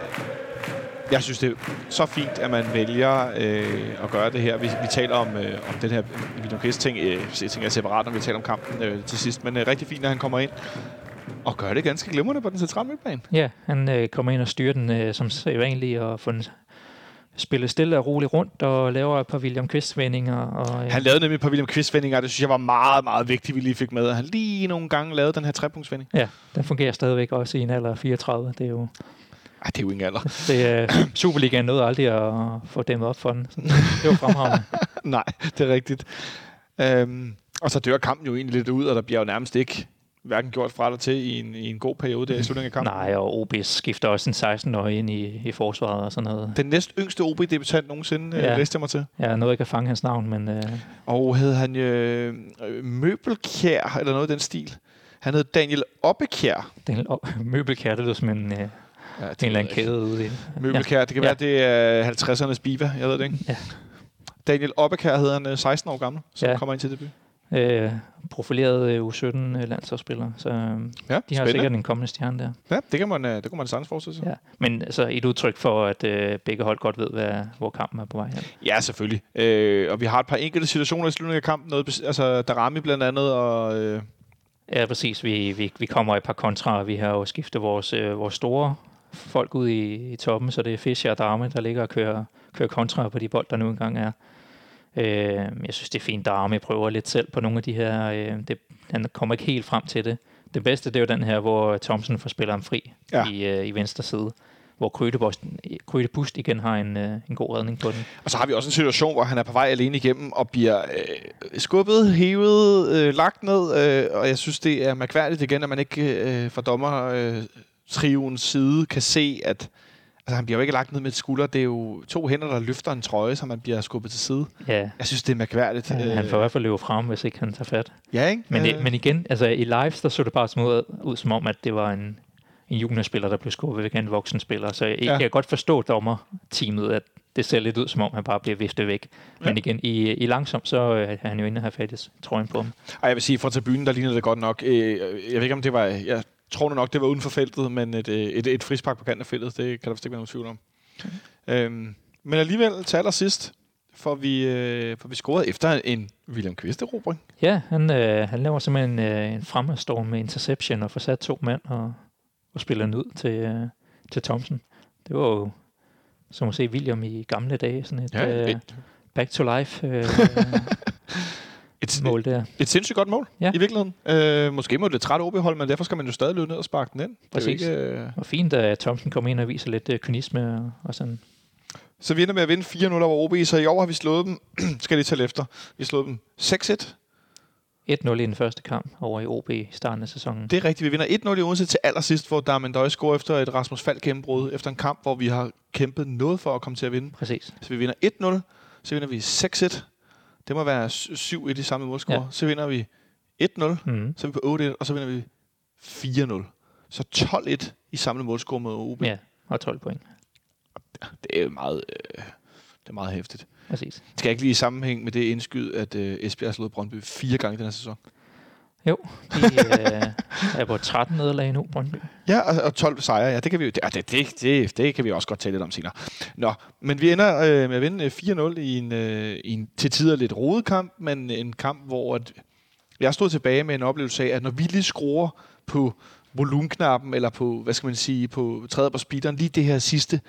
jeg synes, det er så fint, at man vælger øh, at gøre det her. Vi, vi taler om, øh, om den her William Kvist-ting. Øh, jeg tænker jeg separat, når vi taler om kampen øh, til sidst. Men øh, rigtig fint, at han kommer ind og gør det ganske glimrende på den centrale midtbane. Ja, han øh, kommer ind og styrer den øh, som sædvanligt og får den spillet stille og roligt rundt og laver et par William Kvist-vendinger. Og, øh, Han lavede nemlig et par William Kvist-vendinger, det synes jeg var meget, meget vigtigt, vi lige fik med. Han lige nogle gange lavede den her trepunktsvending. Ja, den fungerer stadigvæk også i en alder af 34. Det er jo Ej, det er jo ingen alder. det, er Superligaen nåede aldrig at få dæmmet op for den. Det var fremragende. Nej, det er rigtigt. Øhm, og så dør kampen jo egentlig lidt ud, og der bliver jo nærmest ikke hverken gjort fra eller til i en, i en god periode der i slutningen af kampen. Nej, og OB skifter også en 16-årig ind i, i forsvaret og sådan noget. Den næst yngste OB-debutant nogensinde, ja. Ja. øh, læste jeg mig til. Jeg nåede ikke at fange hans navn, men øh, Og hed han øh, øh, Møbelkjær, eller noget i den stil. Han hed Daniel Oppekjær. den oh, møbelkær, det lyder som en, øh, Ja, en eller anden kæde ude i. Møbelkær, det kan Ja. være, det er 50'ernes Biva, jeg ved det ikke. Ja. Daniel Oppekær hedder han øh, 16 år gammel, som Ja. kommer ind til debut. Øh, profileret øh, U17-landsholdsspiller, så øh, Ja, de har spændende. sikkert en kommende stjerne der. Ja, det kan man, øh, det kan man sagtens forestille sig. Ja. Men altså, et udtryk for, at øh, begge hold godt ved, hvad, hvor kampen er på vej hen. Ja, selvfølgelig. Øh, og vi har et par enkelte situationer i slutningen af kampen. Noget, altså Darami blandt andet, og øh, Ja, præcis. Vi, vi, vi kommer i et par kontra. Vi har jo skiftet vores, øh, vores store folk ud i, i toppen, så det er Fischer og Darme, der ligger og kører, kører kontra på de bold, der nu engang er. Øh, jeg synes, det er fint, Darme prøver lidt selv på nogle af de her. Øh, det, han kommer ikke helt frem til det. Det bedste, det er jo den her, hvor Thomsen får spiller ham fri Ja. i, øh, i venstre side. Hvor Krøte Bust igen har en, øh, en god redning på den. Og så har vi også en situation, hvor han er på vej alene igennem og bliver øh, skubbet, hævet, øh, lagt ned. Øh, og jeg synes, det er mærkværdigt igen, at man ikke øh, fra dommer øh, trions side kan se, at altså, han bliver jo ikke lagt ned med et skulder. Det er jo to hænder, der løfter en trøje, så man bliver skubbet til side. Ja, Jeg synes, det er mærkværdigt. øh, han får i hvert fald løbe frem, hvis ikke han tager fat. Ja, ikke? Men, Øh, øh. men igen, altså i lives, der så det bare som ud, ud som om, at det var en, en juniorspiller, der blev skubbet væk af en voksen spiller. Så jeg, Ja. ja. jeg kan godt forstå dommer-teamet, at det ser lidt ud som om, han bare bliver viftet væk. Ja. Ja. Men igen, i, i langsomt, så øh, er han jo inde og have fat i trøjen på ham. Ej, jeg vil sige, fra tribunen, der ligner det godt nok. Øh, jeg ved ikke, om det var... Jeg tror nu nok, det var uden for feltet, men et, øh, et, et frispark på kanten af feltet, det kan der vist ikke være nogen tvivl om. Øhm, men alligevel, til allersidst, får vi, øh, får vi scoret efter en William Kvist erobring. Ja, han, øh, han laver simpelthen øh, en fremadstorm med interception og får sat to mand og, og spiller den ud til, øh, til Thompson. Det var jo som at se William i gamle dage, sådan et, øh, et, back to life øh, et, mål der. et sindssygt godt mål, Ja. i virkeligheden. Øh, måske må det træt OB-hold, men derfor skal man jo stadig løbe ned og sparke den ind. Det er Præcis. ikke, øh... Og fint, at Thompson kommer ind og viser lidt øh, kynisme og, og sådan. Så vi ender med at vinde 4-0 over OB, så i år har vi slået dem, skal de tælle efter, vi har slået dem 6-1. 1-0 i den første kamp over i OB i starten af sæsonen. Det er rigtigt. Vi vinder 1-0 i Odense til allersidst, hvor Darmendøj scorer efter et Rasmus Falk gennembrud, efter en kamp, hvor vi har kæmpet noget for at komme til at vinde. Præcis. Så vi vinder 1-0, så vinder vi 6-1. Det må være 7-1 i samme målscore. Ja. Så vinder vi 1-0, Mm. så er vi på 8-1, og så vinder vi 4-0. Så 12-1 i samlet målscore mod OB. Ja, og 12 point. Det er meget, øh, det er meget hæftigt. Præcis. Det skal ikke lige i sammenhæng med det indskyde, at øh, Esbjerg har slået Brøndby fire gange den her sæson. Jo, de øh, er på 13 nederlag nu, Brøndby. Ja, og, og 12 sejre, ja, det kan vi jo, det, det, det, det, det kan vi også godt tale lidt om senere. Nå, men vi ender øh, med at vinde øh, 4-0 i en, øh, i en til tider lidt rodet kamp, men en kamp, hvor at jeg stod tilbage med en oplevelse af, at når vi lige skruer på volumenknappen, eller på, hvad skal man sige, på træet på speederen, lige det her sidste,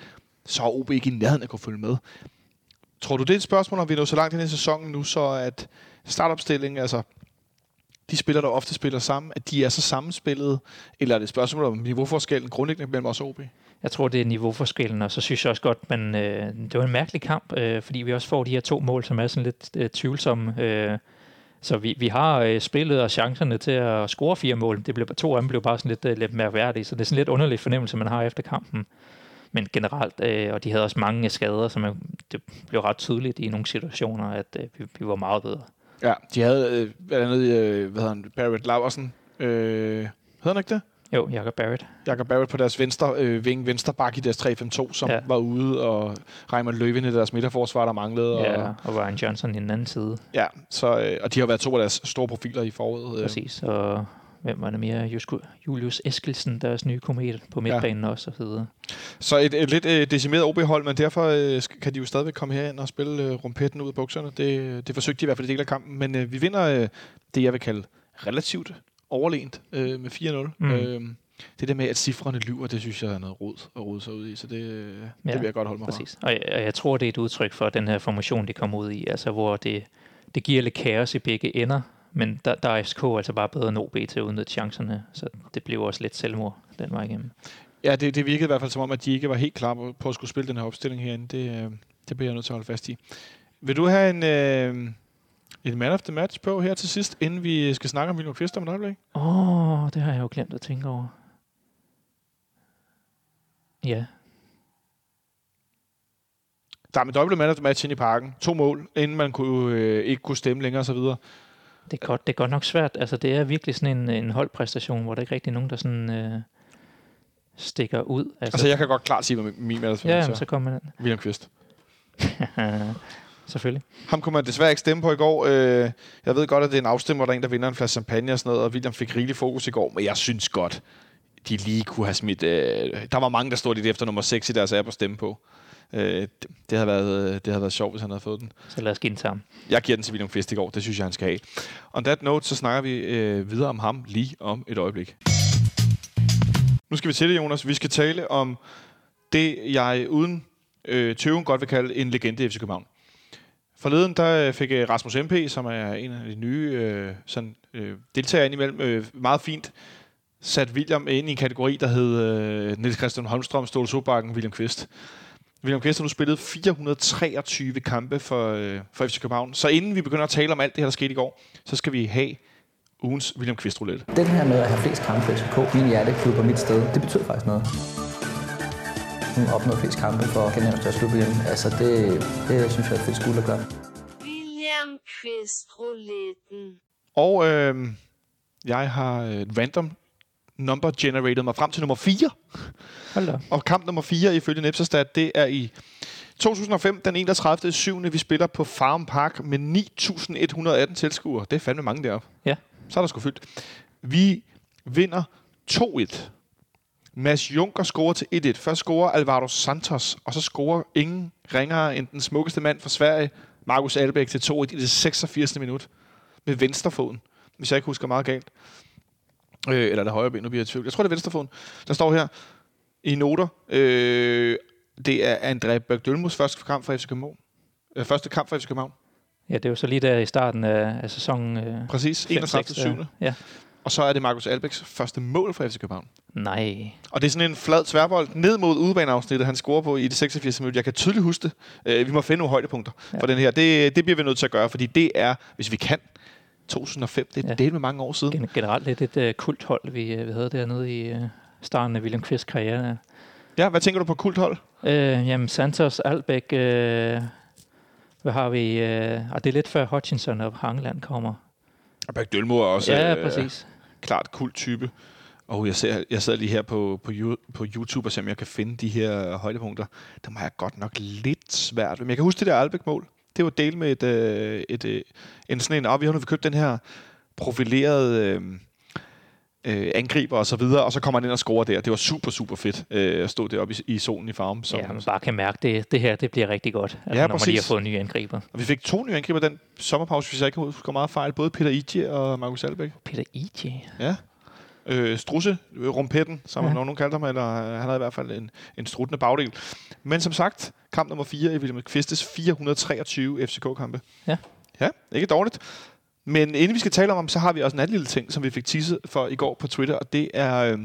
så er OB ikke i nærheden at kunne følge med. Tror du, det er et spørgsmål, om vi når så langt i sæsonen nu, så at startopstillingen, altså de spillere, der ofte spiller sammen, at de er så sammenspillede, eller er det et spørgsmål om niveauforskellen grundlæggende mellem os og OB? Jeg tror, det er niveauforskellen, og så synes jeg også godt, men øh, det var en mærkelig kamp, øh, fordi vi også får de her to mål, som er sådan lidt øh, tvivlsomme. Øh, så vi, vi har øh, spillet og chancerne til at score fire mål. Det blev, to af dem blev bare sådan lidt, øh, lidt mere værdige, så det er sådan lidt underlig fornemmelse, man har efter kampen. Men generelt, øh, og de havde også mange skader, så man, det blev ret tydeligt i nogle situationer, at øh, vi, vi var meget bedre. Ja, de havde øh, blandt andet, øh, hvad hedder han, Barrett Laversen, øh, hedder han ikke det? Jo, Jacob Barrett. Jakob Barrett på deres venstre øh, ving, venstre bak i deres 3-5-2, som ja. Ja. var ude, og Raymond Løven i deres midterforsvar, der manglede. Ja, Og, og Ryan Johnson i den anden side. ja så, øh, og de har været to af deres store profiler i foråret. Øh. Præcis, og hvem var det mere? Julius Eskelsen, deres nye komet på midtbanen ja. også, og så videre. Så et, et lidt øh, decimeret OB-hold, men derfor øh, kan de jo stadigvæk komme herind og spille øh, rumpetten ud af bukserne. Det, det forsøgte de i hvert fald i del af kampen, men øh, vi vinder øh, det, jeg vil kalde relativt overlegent øh, med 4-0. Mm. Øh, det der med, at cifrene lyver, det synes jeg er noget rod at rode sig ud i, så det, ja, det vil jeg godt holde mig fra. Præcis. Og jeg, og jeg tror, det er et udtryk for den her formation, de kommer ud i, altså hvor det, det giver lidt kaos i begge ender, men der, der er FCK altså bare bedre end OB til at udnytte chancerne, så det blev også lidt selvmord den vej igennem. Ja, det, det virkede i hvert fald som om, at de ikke var helt klar på, på at skulle spille den her opstilling herinde. Det, øh, det bliver jeg nødt til at holde fast i. Vil du have en, øh, en man of the match på her til sidst, inden vi skal snakke om William Kvist om et øjeblik? Åh, oh, det har jeg jo glemt at tænke over. Ja, Der er med dobbelt man of the match ind i parken. To mål, inden man kunne, øh, ikke kunne stemme længere osv. det er, godt, det er godt nok svært. Altså, det er virkelig sådan en, en holdpræstation, hvor der ikke rigtig er nogen, der sådan, øh, stikker ud. Altså, Altså, jeg kan godt klart sige, hvad min the ja, er. så kommer den. William Kvist. Selvfølgelig. Ham kunne man desværre ikke stemme på i går. Øh, jeg ved godt, at det er en afstemmer, der er en, der vinder en flaske champagne og sådan noget, og William fik rigelig fokus i går, men jeg synes godt, de lige kunne have smidt... Øh, der var mange, der stod lidt efter nummer 6 i deres app at stemme på. Øh, det, det, havde været, det havde været sjovt, hvis han havde fået den. Så lad os give den til ham. Jeg giver den til William Kvist i går. Det synes jeg, han skal have. On that note, så snakker vi øh, videre om ham lige om et øjeblik. Nu skal vi til det, Jonas. Vi skal tale om det, jeg uden øh, tøven godt vil kalde en legende i FC København. Forleden der fik øh, Rasmus MP, som er en af de nye øh, sådan, øh, deltagere indimellem, øh, meget fint sat William ind i en kategori, der hed øh, Niels Christian Holmstrøm, Ståle Sobakken, William Kvist. William Kvist har nu spillet 423 kampe for, øh, for FC København. Så inden vi begynder at tale om alt det her, der skete i går, så skal vi have ugens William Kvist roulette. Den her med at have flest kampe for FCK, min hjerteklub og mit sted, det betyder faktisk noget. Hun opnået flest kampe for Genævns største klub igen. Altså det, det synes jeg er et fedt skuld at gøre. William Kvist rouletten. Og øh, jeg har øh, random number generated mig frem til nummer 4. Hold da. Og kamp nummer 4 ifølge Nepsastat, det er i 2005, den 31. 7. Vi spiller på Farm Park med 9.118 tilskuere. Det er fandme mange deroppe. Ja. Så er der sgu fyldt. Vi vinder 2-1. Mads Junker scorer til 1-1. Først scorer Alvaro Santos, og så scorer ingen ringere end den smukkeste mand fra Sverige, Markus Albeck, til 2-1 i det 86. minut. Med venstrefoden, hvis jeg ikke husker meget galt. Øh, eller det højre ben, nu bliver jeg i tvivl. Jeg tror, det er venstrefoden. Der står her i noter. Øh, det er André Bergdølmus første kamp for FC København. Øh, første kamp for FC København. Ja, det er jo så lige der i starten af, af sæsonen. Øh, Præcis. 5, 31. 6, 7. øh, Ja. Og så er det Markus Albecks første mål for FC København. Nej. Og det er sådan en flad tværbold ned mod udebaneafsnittet, han scorer på i det 86. minut. Jeg kan tydeligt huske det. Øh, vi må finde nogle højdepunkter. Ja. for den her. Det, det bliver vi nødt til at gøre, fordi det er, hvis vi kan, 2005. Det er Ja. ja. med mange år siden. Gen- generelt lidt et uh, kulthold, vi, øh, vi havde dernede i uh, starten af William Kvists karriere. Ja, hvad tænker du på kulthold? Uh, jamen, Santos, Albæk, uh, hvad har vi? Uh, og det er lidt før Hutchinson og Hangeland kommer. Og Berg Dølmo er også ja, øh, præcis. klart kult type. Og jeg, ser, jeg sidder lige her på, på, på YouTube og ser, om jeg kan finde de her højdepunkter. Der må jeg godt nok lidt svært. Men jeg kan huske det der Albeck-mål. Det var del med et, øh, et, øh, en sådan en, og vi har nu købt den her profilerede øh, øh, angriber og så videre, og så kommer han ind og scorer der. Det var super, super fedt øh, at stå deroppe i, i solen i farven. Som, Ja, man bare kan mærke, det, det her det bliver rigtig godt, altså, Ja, når man lige har præcis. fået en ny angriber. Og vi fik to nye angriber den sommerpause, hvis jeg ikke husker meget fejl. Både Peter Ije og Markus Albeck. Peter E.J. Ja. Øh, Strusse, øh, rumpetten, som Ja. nogen kaldte ham, eller øh, han havde i hvert fald en, en struttende bagdel. Men som sagt, kamp nummer 4 i William Kvistes 423 FCK-kampe. Ja. Ja, ikke dårligt. Men inden vi skal tale om ham, så har vi også en anden lille ting, som vi fik teaset for i går på Twitter, og det er øh,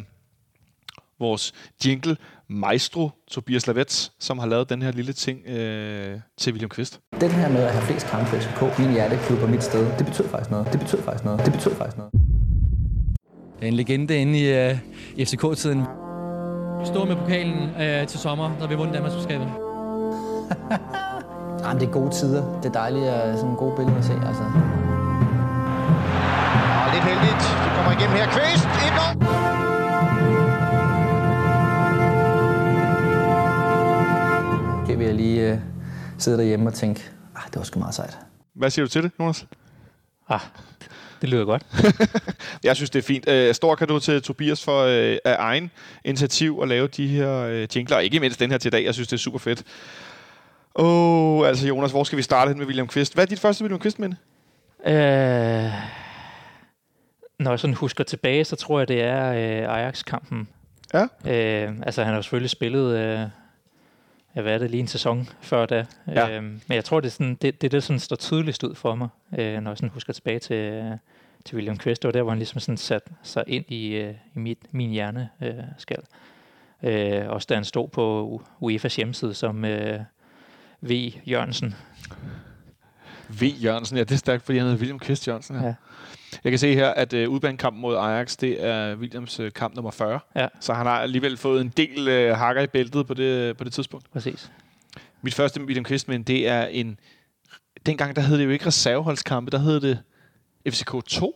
vores jingle maestro Tobias Lavets, som har lavet den her lille ting øh, til William Kvist. Den her med at have flest kampe for FCK, min hjerteklub og mit sted, det betyder faktisk noget. Det betyder faktisk noget. Det betyder faktisk noget. En legende inde i, uh, i FCK-tiden. Stå med pokalen øh, til sommer, når vi vundet Danmarksmesterskabet. Jamen, det er gode tider. Det er dejligt at sådan gode billeder at se, altså. Og lidt heldigt. Det kommer igennem her. Kvist. Et mål. Kan vi lige uh, sidde derhjemme og tænke, ah, det var sgu meget sejt. Hvad siger du til det, Jonas? Ah, det lyder godt. Jeg synes, det er fint. Øh, stor kado til Tobias for øh, af egen initiativ at lave de her øh, jingler, og ikke mindst den her til i dag. Jeg synes, det er super fedt. Åh, oh, altså Jonas, hvor skal vi starte med William Kvist? Hvad er dit første William Kvist-minde? Øh, når jeg sådan husker tilbage, så tror jeg, det er øh, Ajax-kampen. Ja. Øh, altså, han har selvfølgelig spillet, øh, ja, hvad er det, lige en sæson før da. Ja. Øh, men jeg tror, det er sådan, det, det, der sådan står tydeligst ud for mig, øh, når jeg sådan husker tilbage til, øh, til William Quist. Det var der, hvor han ligesom sådan satte sig ind i, øh, i mit, min hjerne øh, skal. Øh, også da han stod på UEFA's hjemmeside som øh, V. Jørgensen. V. Jørgensen, ja, det er stærkt, fordi han hedder William Kvist Jørgensen. Ja. Ja. Jeg kan se her, at øh, udbanekampen mod Ajax, det er Williams øh, kamp nummer 40. Ja. Så han har alligevel fået en del øh, hakker i bæltet på det, på det tidspunkt. Præcis. Mit første William Kvist, men det er en... Dengang, der hed det jo ikke reserveholdskampe, der hed det FCK 2.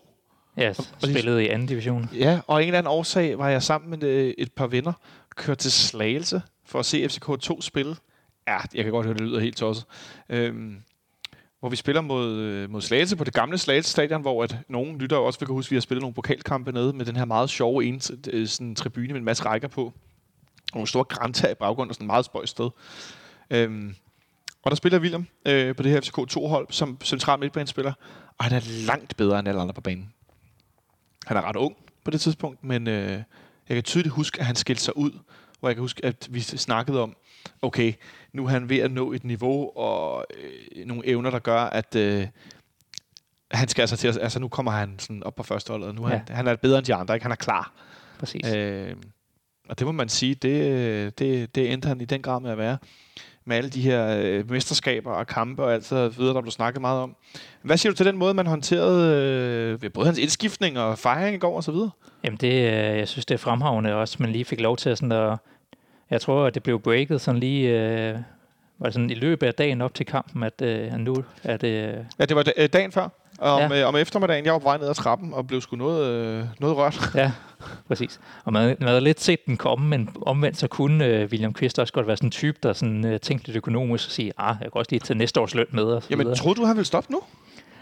Ja, Præcis. spillede i anden division. Ja, og en eller anden årsag var jeg sammen med øh, et par venner, kørt til Slagelse for at se FCK2 spille. Ja, jeg kan godt høre, det lyder helt tosset. Øhm, hvor vi spiller mod, øh, mod Slagelse på det gamle Slagelse stadion, hvor at nogle lytter også vil kunne huske, at vi har spillet nogle pokalkampe nede med den her meget sjove en, øh, sådan, tribune med en masse rækker på. Og nogle store grantag i baggrunden og sådan et meget spøjt sted. Øhm, og der spiller William øh, på det her FCK 2-hold som central midtbanespiller, og han er langt bedre end alle andre på banen. Han er ret ung på det tidspunkt, men øh, jeg kan tydeligt huske, at han skilte sig ud, hvor jeg kan huske, at vi snakkede om, okay, nu er han ved at nå et niveau og øh, nogle evner, der gør, at øh, han skal altså til at, altså nu kommer han sådan op på første hold, og nu er Ja. han, han er bedre end de andre, ikke? Han er klar. Præcis. Øh, og det må man sige, det, det, det endte han i den grad med at være. Med alle de her øh, mesterskaber og kampe og alt så videre, der blev snakket meget om. Hvad siger du til den måde, man håndterede øh, både hans indskiftning og fejring i går og så videre? Jamen det, øh, jeg synes, det er fremragende også, man lige fik lov til at sådan at, jeg tror, at det blev breaket sådan lige, øh, var det sådan i løbet af dagen op til kampen, at øh, nu er det, Ja, det var da- øh, dagen før. Om, Ja. øh, om eftermiddagen, jeg var på vej ned ad trappen og blev sgu noget, øh, noget rørt. ja, præcis. Og man, man havde lidt set den komme, men omvendt så kunne øh, William Kvist også godt være sådan en type, der sådan, øh, tænkte lidt økonomisk og sige, ah, jeg kan også lige tage næste års løn med. Og så Jamen, videre. troede du, han ville stoppe nu?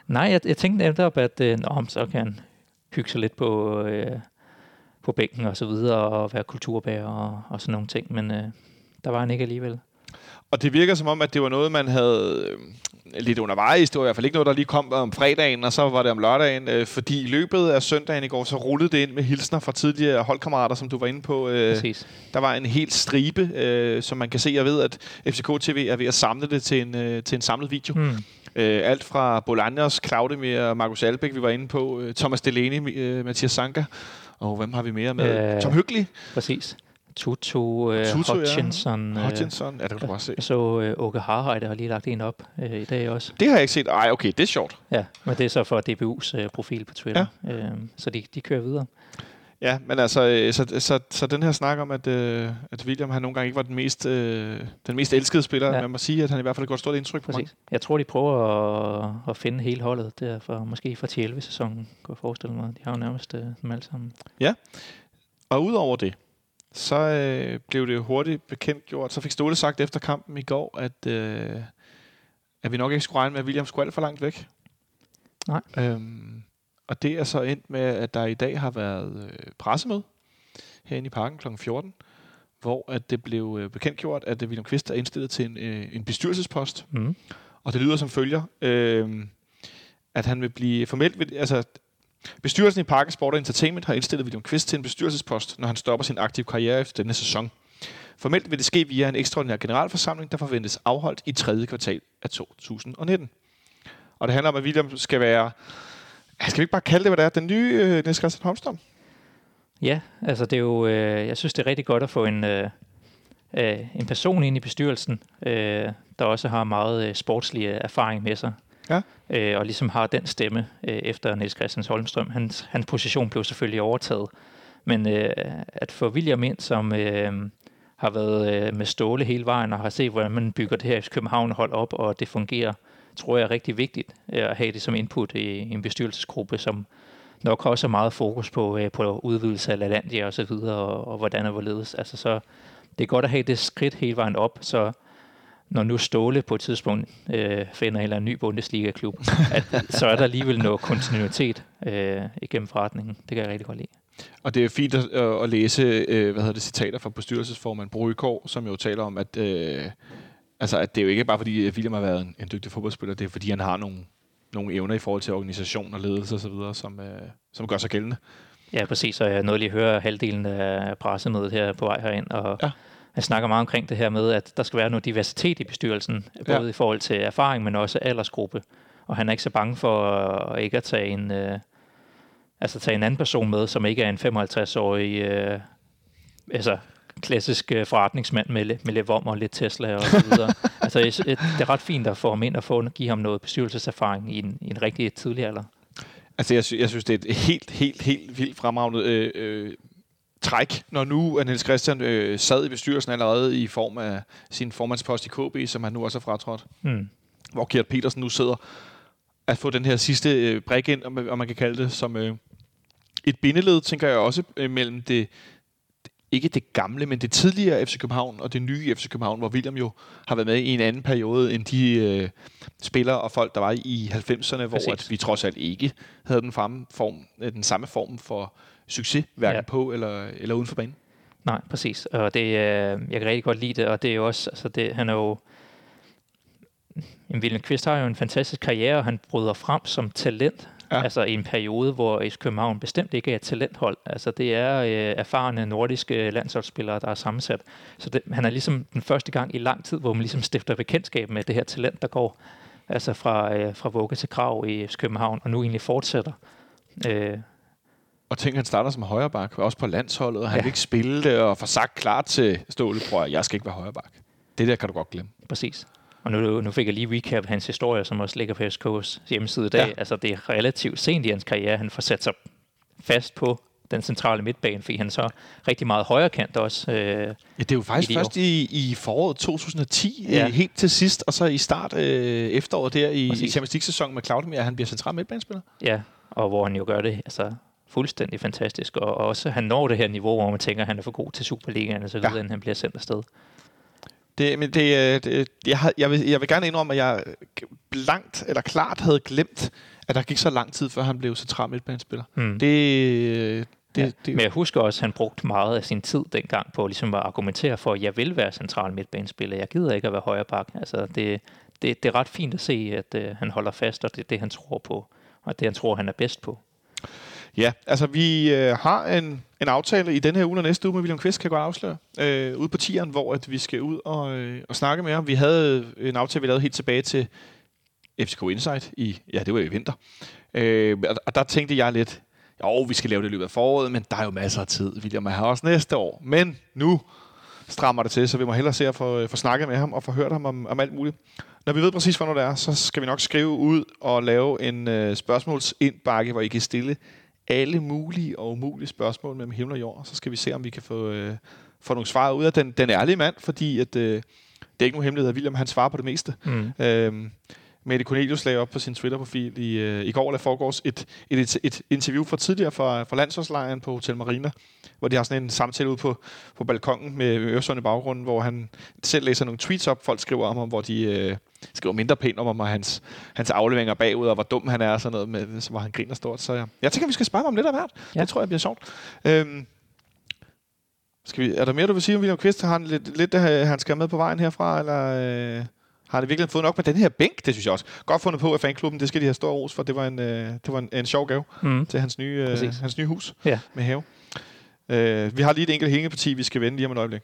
Nej, jeg, jeg tænkte netop, at øh, nå, så kan han hygge sig lidt på, øh, på bænken og så videre, og være kulturbærer og, og sådan nogle ting, men øh, der var han ikke alligevel. Og det virker som om, at det var noget, man havde øh, lidt undervejs. Det var i hvert fald ikke noget, der lige kom om fredagen, og så var det om lørdagen. Øh, fordi i løbet af søndagen i går, så rullede det ind med hilsner fra tidligere holdkammerater, som du var inde på. Øh, Præcis. der var en helt stribe, øh, som man kan se. Jeg ved, at FCK TV er ved at samle det til en, øh, til en samlet video. Hmm. Øh, alt fra Bolaños, Claudemir og Markus Albeck, vi var inde på. Øh, Thomas Delaney, øh, Mathias Sanka. Og hvem har vi mere med? Øh, Tom Hyggelig, Præcis. Tutu, øh, Tutu, ja. Hutchinson. Øh, Hutchinson. Ja, det kan du bare se. så øh, Åke Harheide har lige lagt en op øh, i dag også. Det har jeg ikke set. Ej, okay, det er sjovt. Ja, men det er så for DBU's øh, profil på Twitter. Ja. Øh, så de, de kører videre. Ja, men altså, øh, så, så, så den her snak om, at, øh, at William han nogle gange ikke var den mest, øh, den mest elskede spiller, Ja. ja. man må sige, at han i hvert fald har gjort stort indtryk på mig. Præcis. Jeg tror, de prøver at, at finde hele holdet der for, måske fra 11 sæsonen, kunne jeg forestille mig. De har jo nærmest øh, dem alle sammen. Og udover det, så øh, blev det hurtigt bekendt gjort. Så fik Ståle sagt efter kampen i går, at, øh, at vi nok ikke skulle regne med, at William skulle alt for langt væk. Nej. Øhm, og det er så endt med, at der i dag har været øh, pressemøde herinde i parken kl. 14, hvor at det blev øh, bekendtgjort, at William Kvist er indstillet til en, øh, en bestyrelsespost. Mm. Og det lyder som følger, øh, at han vil blive formelt... ved- Altså, bestyrelsen i Parken Sport og Entertainment har indstillet William Kvist til en bestyrelsespost, når han stopper sin aktive karriere efter denne sæson. Formelt vil det ske via en ekstraordinær generalforsamling, der forventes afholdt i tredje kvartal af 2019. Og det handler om, at William skal være... Skal vi ikke bare kalde det, hvad det er? Den nye øh, Niels Christian Holmstrøm? Ja, altså det er jo, øh, jeg synes det er rigtig godt at få en, øh, øh, en person ind i bestyrelsen, øh, der også har meget øh, sportslig øh, erfaring med sig. Ja. Øh, og ligesom har den stemme øh, efter Niels Christian Holmstrøm. Hans, hans position blev selvfølgelig overtaget. Men øh, at få William ind, som øh, har været øh, med Ståle hele vejen og har set, hvordan man bygger det her FC København hold op, og det fungerer, tror jeg er rigtig vigtigt øh, at have det som input i en bestyrelsesgruppe, som nok også er meget fokus på, øh, på udvidelse af LaLandia og så videre, og, og hvordan og hvorledes. Altså så, det er godt at have det skridt hele vejen op, så når nu Ståle på et tidspunkt øh, finder en eller anden ny Bundesliga-klub, at, så er der alligevel noget kontinuitet øh, igennem forretningen. Det kan jeg rigtig godt lide. Og det er fint at, at læse øh, hvad hedder det, citater fra bestyrelsesformand Brugekår, som jo taler om, at, øh, altså, at det er jo ikke bare fordi, William har været en, en dygtig fodboldspiller, det er fordi, han har nogle, nogle evner i forhold til organisation og ledelse osv., som, øh, som gør sig gældende. Ja, præcis. Og jeg nåede lige at høre halvdelen af pressemødet her på vej herind, og Ja. jeg snakker meget omkring det her med, at der skal være noget diversitet i bestyrelsen, både Ja. i forhold til erfaring, men også aldersgruppe. Og han er ikke så bange for at ikke at tage en, øh, altså tage en anden person med, som ikke er en 55-årig øh, altså klassisk øh, forretningsmand med, med lidt vom og lidt Tesla og så videre. altså, det er ret fint at få ham ind og få, give ham noget bestyrelseserfaring i en, i en rigtig tidlig alder. Altså, jeg, sy- jeg synes, det er et helt, helt, helt vildt fremragende øh, øh, træk, når nu at Niels Christian øh, sad i bestyrelsen allerede i form af sin formandspost i KB, som han nu også er fratrådt, Hmm. hvor Gert Petersen nu sidder, at få den her sidste øh, brik ind, om, om man kan kalde det, som øh, et bindeled, tænker jeg også, øh, mellem det, ikke det gamle, men det tidligere FC København og det nye FC København, hvor William jo har været med i en anden periode end de øh, spillere og folk, der var i 90'erne, hvor Præcis. at vi trods alt ikke havde den, samme form, øh, den samme form for succes, hverken ja. På eller, eller uden for banen. Nej, præcis. Og det, øh, jeg kan rigtig godt lide det, og det er jo også, altså det, han er jo, William Kvist har jo en fantastisk karriere, og han bryder frem som talent. Ja. Altså i en periode, hvor FC København bestemt ikke er et talenthold. Altså det er øh, erfarne nordiske landsholdsspillere, der er sammensat. Så det, han er ligesom den første gang i lang tid, hvor man ligesom stifter bekendtskab med det her talent, der går altså fra, øh, fra vugge til krav i FC København, og nu egentlig fortsætter. Øh, Og tænk, han starter som højreback, også på landsholdet, og han ja. Vil ikke spille det, og får sagt klart til Ståle, prøv jeg skal ikke være højreback. Det der kan du godt glemme. Præcis. Og nu, nu fik jeg lige recap hans historie, som også ligger på SK's hjemmeside i dag. Ja. Altså, det er relativt sent i hans karriere, han får sat sig fast på den centrale midtbane, fordi han så rigtig meget højre kant også. Øh, Ja, det er jo faktisk I først i, i foråret 2010, ja. Ja. øh, helt til sidst, og så i start øh, efteråret der i, i. Champions League-sæsonen med Claudemir, at han bliver central midtbanespiller. ja, og hvor han jo gør det altså, fuldstændig fantastisk. Og også, han når det her niveau, hvor man tænker, at han er for god til Superligaen, og så videre, Ja. ja. han bliver sendt afsted. Det, men det, øh, det, jeg, har, jeg, vil, jeg vil gerne indrømme, at jeg blankt eller klart havde glemt, at der gik så lang tid, før han blev central midtbanespiller. Mm. Det, øh, det, ja. det, Men jeg husker også, at han brugte meget af sin tid dengang på ligesom at argumentere for, at jeg vil være central midtbanespiller. Jeg gider ikke at være højre bak. Altså, det, det, det er ret fint at se, at øh, han holder fast, og det er det, han tror på. Og det, han tror, han er bedst på. Ja, altså vi øh, har en, en aftale i denne her uge og næste uge med William Kvist, kan jeg godt afsløre, øh, ude på tieren, hvor at vi skal ud og, øh, og snakke med ham. Vi havde en aftale, vi lavede helt tilbage til FCK Insight i, ja, det var i vinter. Øh, og, og der tænkte jeg lidt, jo, vi skal lave det i løbet af foråret, men der er jo masser af tid. William er her også næste år. Men nu strammer det til, så vi må hellere se at få, øh, få snakket med ham og få hørt ham om, om alt muligt. Når vi ved præcis, hvornår det er, så skal vi nok skrive ud og lave en øh, spørgsmålsindbakke, hvor I kan stille alle mulige og umulige spørgsmål mellem himmel og jord. Så skal vi se, om vi kan få, øh, få nogle svar ud af den, den ærlige mand, fordi at, øh, det er ikke nogen hemmelighed, at William han svarer på det meste. Mm. Øhm, Mette Cornelius lagde op på sin Twitter-profil i, øh, i går, eller foregårs, et, et, et, et interview fra tidligere fra, fra landsholdslejren på Hotel Marina, hvor de har sådan en samtale ude på, på balkongen med Øresund i baggrunden, hvor han selv læser nogle tweets op, folk skriver om ham, hvor de øh, skriver mindre pænt om ham og hans, hans afleveringer bagud, og hvor dum han er og sådan noget, med, hvor han griner stort. Så ja. jeg tænker, vi skal spørge ham om lidt af hvert. Ja. Det tror jeg bliver sjovt. Øhm, skal vi, er der mere, du vil sige om William Kvist? Har han lidt, lidt han skal med på vejen herfra, eller... Øh har det virkelig fået nok med den her bænk? Det synes jeg også. Godt fundet på af fanklubben. Det skal de have stor ros for. Det var en, øh, det var en, en sjov gave Mm. til hans nye, øh, Præcis. hans nye hus Ja. med have. Øh, vi har lige et enkelt hængeparti, vi skal vende lige om et øjeblik.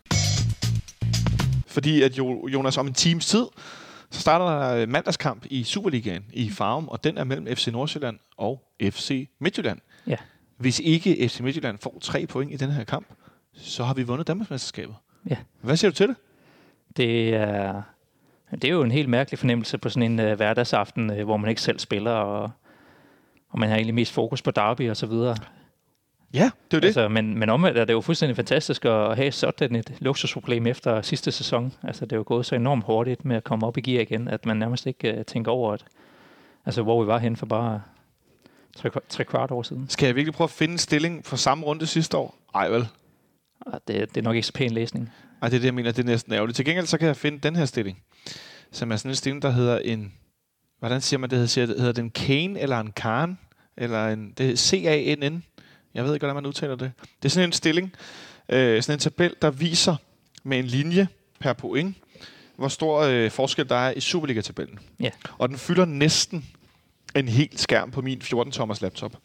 Fordi at jo, Jonas, om en times tid, så starter der mandagskamp i Superligaen i Farum, og den er mellem FC Nordsjælland og FC Midtjylland. Ja. Hvis ikke FC Midtjylland får tre point i den her kamp, så har vi vundet Danmarksmesterskabet. Ja. Hvad siger du til det? Det er, det er jo en helt mærkelig fornemmelse på sådan en øh, hverdagsaften, øh, hvor man ikke selv spiller, og, og man har egentlig mest fokus på derby og så videre. Ja, det er det. Altså, men, men omvendt er det jo fuldstændig fantastisk at have sådan et luksusproblem efter sidste sæson. Altså, det er jo gået så enormt hurtigt med at komme op i gear igen, at man nærmest ikke uh, tænker over, at, altså, hvor vi var hen for bare tre, tre kvart år siden. Skal jeg virkelig prøve at finde en stilling for samme runde sidste år? Ej vel. Og det, det er nok ikke så pæn læsning. Ej, det er det, jeg mener, det er næsten ærgerligt. Til gengæld så kan jeg finde den her stilling, som er sådan en stilling, der hedder en... Hvordan siger man det? Hedder, siger, det- hedder den Kane eller en Khan? Eller en... Det er C-A-N-N. Jeg ved ikke, hvordan man udtaler det. Det er sådan en stilling, øh, sådan en tabel, der viser med en linje per point, hvor stor øh, forskel der er i Superliga-tabellen. Ja. Og den fylder næsten en hel skærm på min 14-tommers laptop.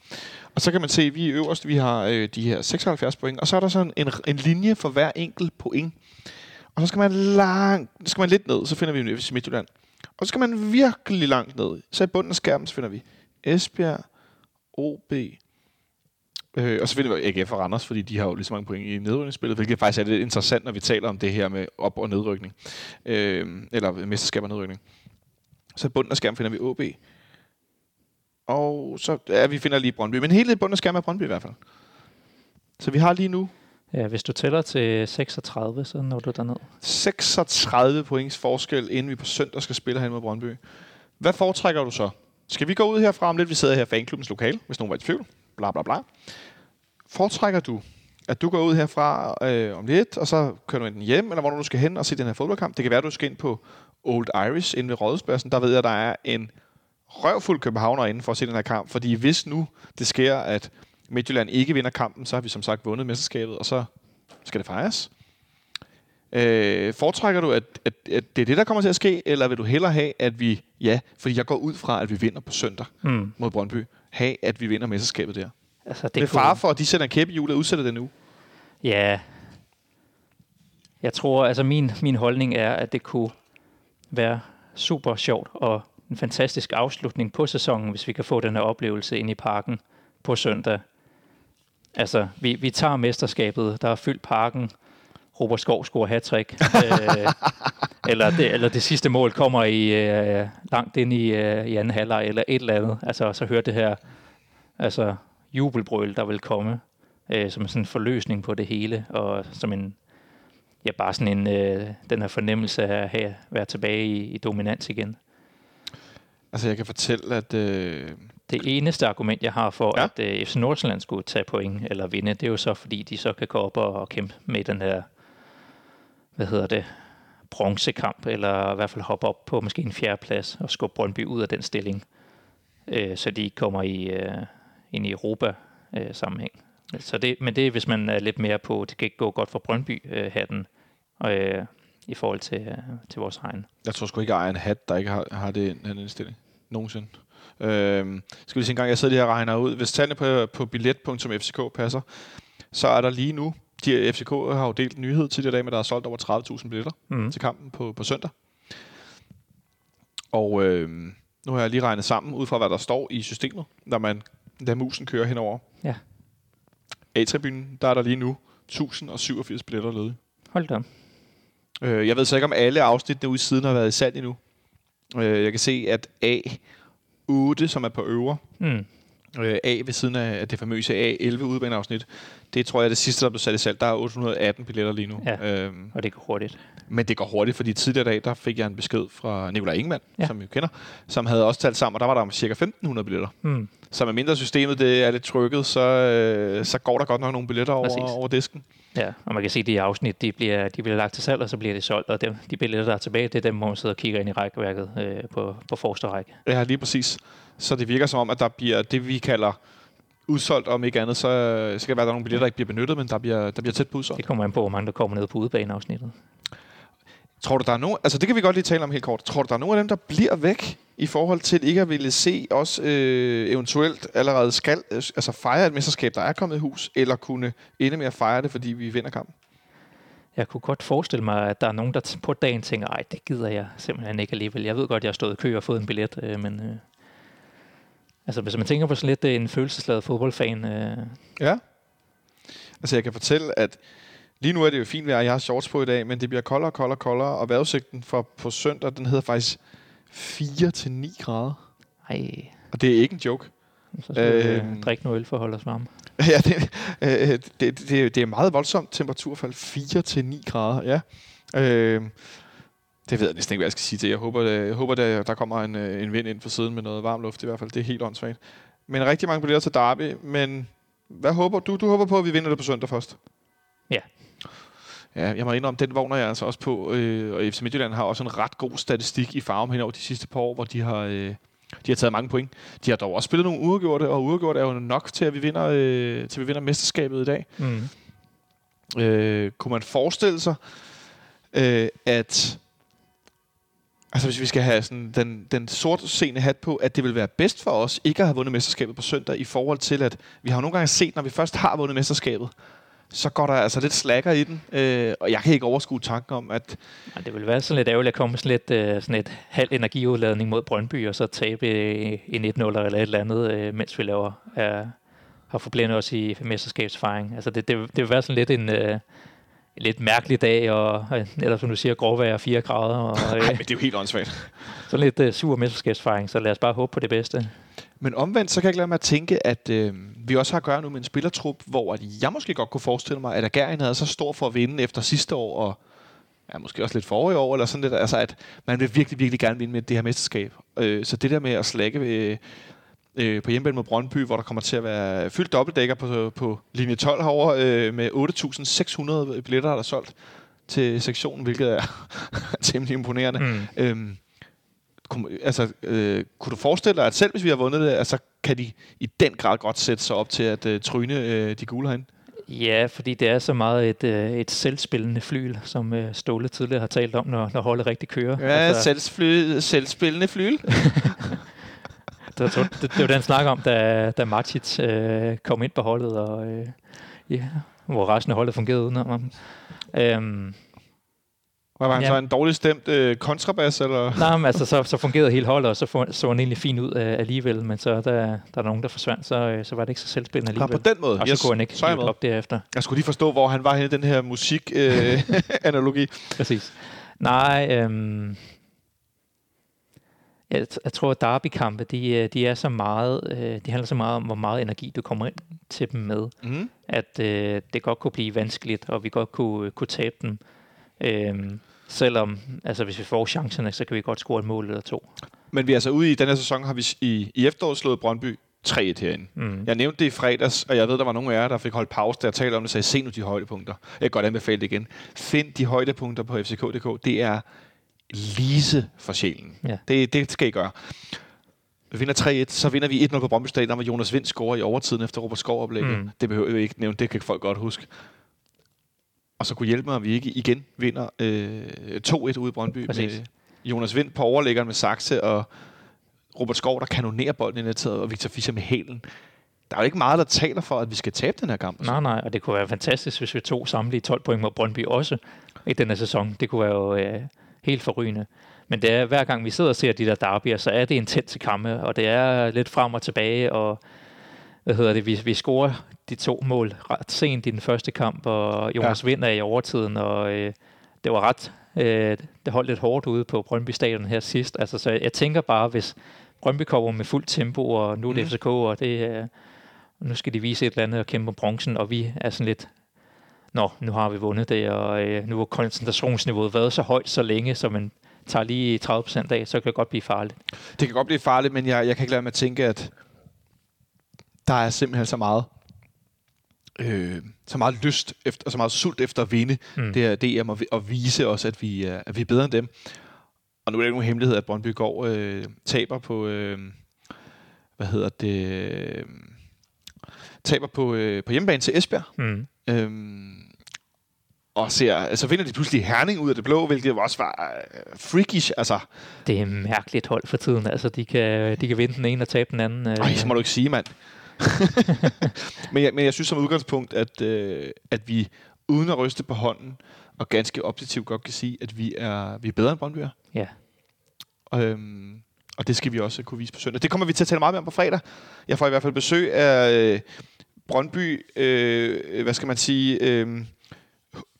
Og så kan man se, at vi øverst, vi har øh, de her 76 point, og så er der sådan en, en linje for hver enkelt point. Og så skal man langt, så skal man lidt ned, så finder vi FC Midtjylland. Og så skal man virkelig langt ned. Så i bunden af skærmen, så finder vi Esbjerg, OB, øh, og så finder vi AGF og Randers, fordi de har jo lige så mange point i nedrykningsspillet, hvilket faktisk er lidt interessant, når vi taler om det her med op- og nedrykning. Øh, eller mesterskab og nedrykning. Så i bunden af skærmen finder vi OB. Og så, ja, vi finder lige Brøndby. Men hele bunden af skærmen er Brøndby i hvert fald. Så vi har lige nu Ja, hvis du tæller til 36, så når du derned. 36 points forskel, inden vi på søndag skal spille hen mod Brøndby. Hvad foretrækker du så? Skal vi gå ud herfra om lidt? Vi sidder her i fanklubbens lokal, hvis nogen var i tvivl. Bla bla bla. Foretrækker du, at du går ud herfra øh, om lidt, og så kører du enten hjem, eller hvor du skal hen og se den her fodboldkamp? Det kan være, at du skal ind på Old Irish inde ved Rådhuspladsen. Der ved jeg, at der er en røvfuld københavner inde for at se den her kamp. Fordi hvis nu det sker, at Midtjylland ikke vinder kampen, så har vi som sagt vundet mesterskabet, og så skal det fejres. Øh, foretrækker du, at, at, at det er det, der kommer til at ske, eller vil du hellere have, at vi, ja, fordi jeg går ud fra, at vi vinder på søndag Mm. mod Brøndby, have, at vi vinder mesterskabet der? Altså, Det er far for, at de sætter en kæppe i hjulet og udsætter den nu. Ja. Jeg tror, altså min, min holdning er, at det kunne være super sjovt og en fantastisk afslutning på sæsonen, hvis vi kan få den her oplevelse ind i parken på søndag. Altså, vi, vi tager mesterskabet, der er fyldt parken. Robert Skov scorer hat øh, eller, det, eller det sidste mål kommer i øh, langt ind i, øh, i anden halvleg, eller et eller andet. Altså, så hør det her altså, jubelbrøl, der vil komme øh, som sådan en forløsning på det hele, og som en, ja, bare sådan en, øh, den her fornemmelse af at have, være tilbage i, i dominans igen. Altså, jeg kan fortælle, at... Øh, Det eneste argument, jeg har for, Ja. at øh, FC Nordsjælland skulle tage point eller vinde, det er jo så, fordi de så kan gå op og, og kæmpe med den her, hvad hedder det, bronzekamp, eller i hvert fald hoppe op på måske en fjerde plads og skubbe Brøndby ud af den stilling, øh, så de kommer i, øh, ind i Europa-sammenhæng. Så det, men det er, hvis man er lidt mere på, det kan ikke gå godt for Brøndby-hatten, øh, i forhold til, øh, til vores egen. jeg tror sgu ikke, jeg ejer en hat, der ikke har, har det, den indstilling. Nogensinde. Øhm, skal vi se en gang, jeg sidder lige her og regner ud. Hvis tallene på, på billet.fck passer, så er der lige nu, de, FCK har jo delt nyhed tidligere i dag, at der er solgt over 30.000 billetter Mm. til kampen på, på søndag. Og øh, nu har jeg lige regnet sammen, ud fra hvad der står i systemet, når man lader musen køre henover. Ja. A-tribunen, der er der lige nu 1087 billetter ledige. Hold da. Øh, jeg ved så ikke, om alle afsnittene ude siden har været i salg endnu. Øh, jeg kan se, at A8, som er på øvre, Mm. øh, A ved siden af det famøse A11 udbaneafsnit, det tror jeg er det sidste, der blev sat i salg. Der er 818 billetter lige nu. Ja. Øhm, Og det går hurtigt. men det går hurtigt, fordi tidligere i dag, der fik jeg en besked fra Nikolaj Ingemann, ja. Som vi jo kender, som havde også talt sammen, og der var der cirka 1500 billetter. Mm. Så med mindre systemet det er lidt trykket, så, øh, så går der godt nok nogle billetter over, Præcis. over disken. Ja, og man kan se, at de afsnit, de bliver, de bliver lagt til salg, og så bliver de solgt, og dem, de billetter, der er tilbage, det er dem, hvor man sidder og kigger ind i rækkeværket øh, på, på forreste række. Ja, lige præcis. Så det virker som om, at der bliver det, vi kalder udsolgt, om ikke andet, så øh, skal det være, der er nogle billetter, der ikke bliver benyttet, men der bliver, der bliver tæt på udsolgt. Det kommer an på, hvor mange der kommer ned på udebaneafsnittet. Tror du, der er nogen, altså det kan vi godt lige tale om helt kort. Tror du, der er nogen af dem, der bliver væk i forhold til ikke at ville se os øh, eventuelt allerede skal øh, altså fejre et mesterskab, der er kommet i hus, eller kunne ende med at fejre det, fordi vi vinder kampen? Jeg kunne godt forestille mig, at der er nogen, der på dagen tænker, ej, det gider jeg simpelthen ikke alligevel. Jeg ved godt, jeg har stået i kø og fået en billet, øh, men... Øh, altså, hvis man tænker på sådan lidt øh, en følelsesladet fodboldfan, øh, Ja. Altså jeg kan fortælle, at lige nu er det jo fint vejr, jeg har shorts på i dag, men det bliver koldere og koldere og koldere, og vejrudsigten for på søndag, den hedder faktisk 4-9 grader. ej, Og det er ikke en joke. så skal vi Øhm. øh, drikke noget øl for at holde os varme. ja, det, øh, det, det, det, er meget voldsomt temperaturfald. 4-9 grader, ja. Øh, det ved jeg næsten ikke, hvad jeg skal sige til. Jeg håber, øh, jeg håber der, der kommer en, øh, en vind ind for siden med noget varm luft i hvert fald. Det er helt åndssvagt. Men rigtig mange billetter til Derby. Men hvad håber du? Du håber på, at vi vinder det på søndag først? Ja. Ja, jeg må indrømme, den vogner jeg altså også på. Øh, og FC Midtjylland har også en ret god statistik i farven hen over de sidste par år, hvor de har, øh, de har taget mange point. De har dog også spillet nogle uafgjorte, og uafgjorte er jo nok til, at vi vinder, øh, til vi vinder mesterskabet i dag. Mm. Øh, kunne man forestille sig, øh, at altså hvis vi skal have sådan den, den sorte scene hat på, at det vil være bedst for os ikke at have vundet mesterskabet på søndag i forhold til, at vi har jo nogle gange set, når vi først har vundet mesterskabet, så går der altså lidt slacker i den, øh, og jeg kan ikke overskue tanken om, at Ej, det vil være sådan lidt ærgerligt at komme sådan lidt øh, sådan et halv energiudladning mod Brøndby, og så tabe øh, en 1-0 eller et eller andet, øh, mens vi laver, øh, har forblændet os i mesterskabsfejring. Altså det, det, det vil være sådan lidt en øh, en lidt mærkelig dag, og eller som du siger, gråvejr og 4 grader, og Ej, øh, men det er jo helt åndssvagt. sådan lidt øh, sur mesterskabsfejring, så lad os bare håbe på det bedste. Men omvendt, så kan jeg ikke lade mig at tænke, at øh, vi også har at gøre nu med en spillertrup, hvor at jeg måske godt kunne forestille mig, at Agerien havde så stor for at vinde efter sidste år, og ja, måske også lidt forrige år, eller sådan lidt, altså at man vil virkelig, virkelig gerne vinde med det her mesterskab. Øh, så det der med at slække ved, øh, på hjemmebane mod Brøndby, hvor der kommer til at være fyldt dobbeltdækker på, på linje 12 herovre, øh, med 8.600 billetter, der er solgt til sektionen, hvilket er temmelig imponerende. Mm. Øhm, kunne, altså, øh, kunne du forestille dig, at selv hvis vi har vundet det, altså, kan de i den grad godt sætte sig op til at øh, tryne øh, de gule herinde? Ja, fordi det er så meget et, øh, et selvspillende flyl, som øh, Ståle tidligere har talt om, når, når holdet rigtig kører. Ja, altså, selvfly, selvspillende flyl. det, det, det, var den snak om, da, da Matic øh, kom ind på holdet, og øh, ja, hvor resten af holdet fungerede udenom ham. Øhm, Var han Ja. så en dårlig stemt øh, kontrabas, eller? Nej, men altså, så, så fungerede hele holdet, og så få- så han egentlig fint ud øh, alligevel, men så da der er nogen, der forsvandt, så, øh, så var det ikke så selvspillende alligevel. på den måde. Og så Yes, kunne han ikke så op derefter. Jeg skulle lige forstå, hvor han var henne i den her musik-analogi. Præcis. Nej, øhm, jeg, jeg tror, at derbykampe, de, øh, de er så meget, øh, de handler så meget om, hvor meget energi du kommer ind til dem med, mm. at øh, det godt kunne blive vanskeligt, og vi godt kunne, kunne tabe dem. Øhm, selvom, altså hvis vi får chancerne, så kan vi godt score et mål eller to. Men vi er altså ude i den her sæson, har vi i, i efteråret slået Brøndby 3-1 herinde. Mm. Jeg nævnte det i fredags, og jeg ved, der var nogle af jer, der fik holdt pause, da jeg talte om det, jeg se nu de højdepunkter. Jeg kan godt anbefale det igen. Find de højdepunkter på fck.dk. Det er lise for sjælen. Ja. Det, det skal I gøre. Vi vinder 3-1, så vinder vi 1-0 på Brøndby Stadion, hvor Jonas Vind scorer i overtiden efter Robert Skov oplægget. Mm. Det behøver jeg ikke nævne, det kan folk godt huske. Og så kunne hjælpe mig, at vi ikke igen vinder øh, 2-1 ude i Brøndby Præcis. med Jonas Vind på overlæggeren med Saxe og Robert Skov, der kanonerer bolden i nettet, og Victor Fischer med hælen. Der er jo ikke meget, der taler for, at vi skal tabe den her kamp. Nej, nej, og det kunne være fantastisk, hvis vi tog samtlige 12 point mod Brøndby også i denne sæson. Det kunne være jo øh, helt forrygende. Men det er, hver gang vi sidder og ser de der derbyer, så er det intense kampe, og det er lidt frem og tilbage, og hvad hedder det, vi, vi scorer de to mål ret sent i den første kamp, og Jonas ja. vinder i overtiden, og øh, det var ret, øh, det holdt lidt hårdt ude på Brøndby Stadion her sidst. Altså, så jeg tænker bare, hvis Brøndby kommer med fuld tempo, og nu er det Mhm. FCK, og det er, nu skal de vise et eller andet og kæmpe om bronzen, og vi er sådan lidt, nå, nu har vi vundet det, og øh, nu har koncentrationsniveauet været så højt så længe, så man tager lige 30% af, så kan det godt blive farligt. Det kan godt blive farligt, men jeg, jeg kan ikke lade med at tænke, at der er simpelthen så meget øh, så meget lyst efter, og så meget sult efter at vinde Mm. det her DM og, og vise os, at vi, er, at vi er bedre end dem. Og nu er det ikke nogen hemmelighed, at Brøndby går øh, taber på, øh, hvad hedder det, øh, taber på, øh, på hjemmebane til Esbjerg. Mm. Øhm, og ser, altså vinder de pludselig Herning ud af det blå, hvilket også var øh, freakish. Altså, Det er et mærkeligt hold for tiden. Altså, de kan, de kan vinde den ene og tabe den anden. øh. Ej, så må du ikke sige, mand. men, jeg, men jeg synes som udgangspunkt, at, øh, at vi uden at ryste på hånden, og ganske objektivt godt kan sige, at vi er, vi er bedre end Brøndby er. Ja. Øhm, og det skal vi også kunne vise på søndag. Det kommer vi til at tale meget mere om på fredag. Jeg får i hvert fald besøg af Brøndby, øh, hvad skal man sige, øh,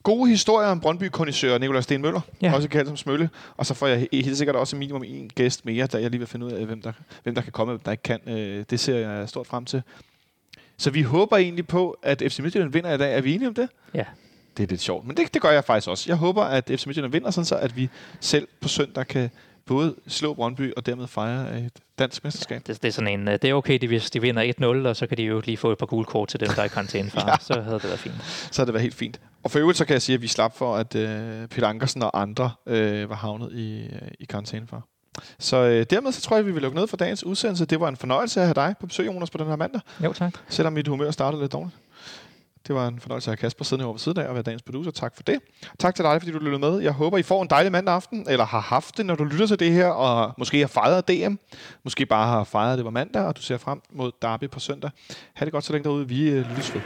gode historier om brøndby kondisør Nikolaj Sten Møller, Ja. også kaldt som Smølle. Og så får jeg he- helt sikkert også minimum en gæst mere, der jeg lige vil finde ud af, hvem der, hvem der kan komme, og hvem der ikke kan. Øh, det ser jeg stort frem til. Så vi håber egentlig på, at FC Midtjylland vinder i dag. Er vi enige om det? Ja. Det er lidt sjovt, men det, det gør jeg faktisk også. Jeg håber, at FC Midtjylland vinder, sådan så at vi selv på søndag kan både slå Brøndby og dermed fejre et dansk mesterskab. Det, det, er sådan en, øh, det er okay, de, hvis de vinder 1-0, og så kan de jo lige få et par gule kort til dem, der er i karantæne for. ja. Så havde det været fint. Så har det været helt fint. Og for øvrigt så kan jeg sige, at vi slap for, at øh, Peter Ankersen og andre øh, var havnet i, øh, i karantæne for. Så øh, dermed så tror jeg, at vi vil lukke ned for dagens udsendelse. Det var en fornøjelse at have dig på besøg, Jonas, på den her mandag. Jo, tak. Selvom mit humør startede lidt dårligt. Det var en fornøjelse at have Kasper siddende over ved siden af og være dagens producer. Tak for det. Tak til dig, fordi du lyttede med. Jeg håber, I får en dejlig mandag aften, eller har haft det, når du lytter til det her, og måske har fejret DM. Måske bare har fejret, at det var mandag, og du ser frem mod Derby på søndag. Ha' det godt så længe derude. Vi øh, lyttes ved.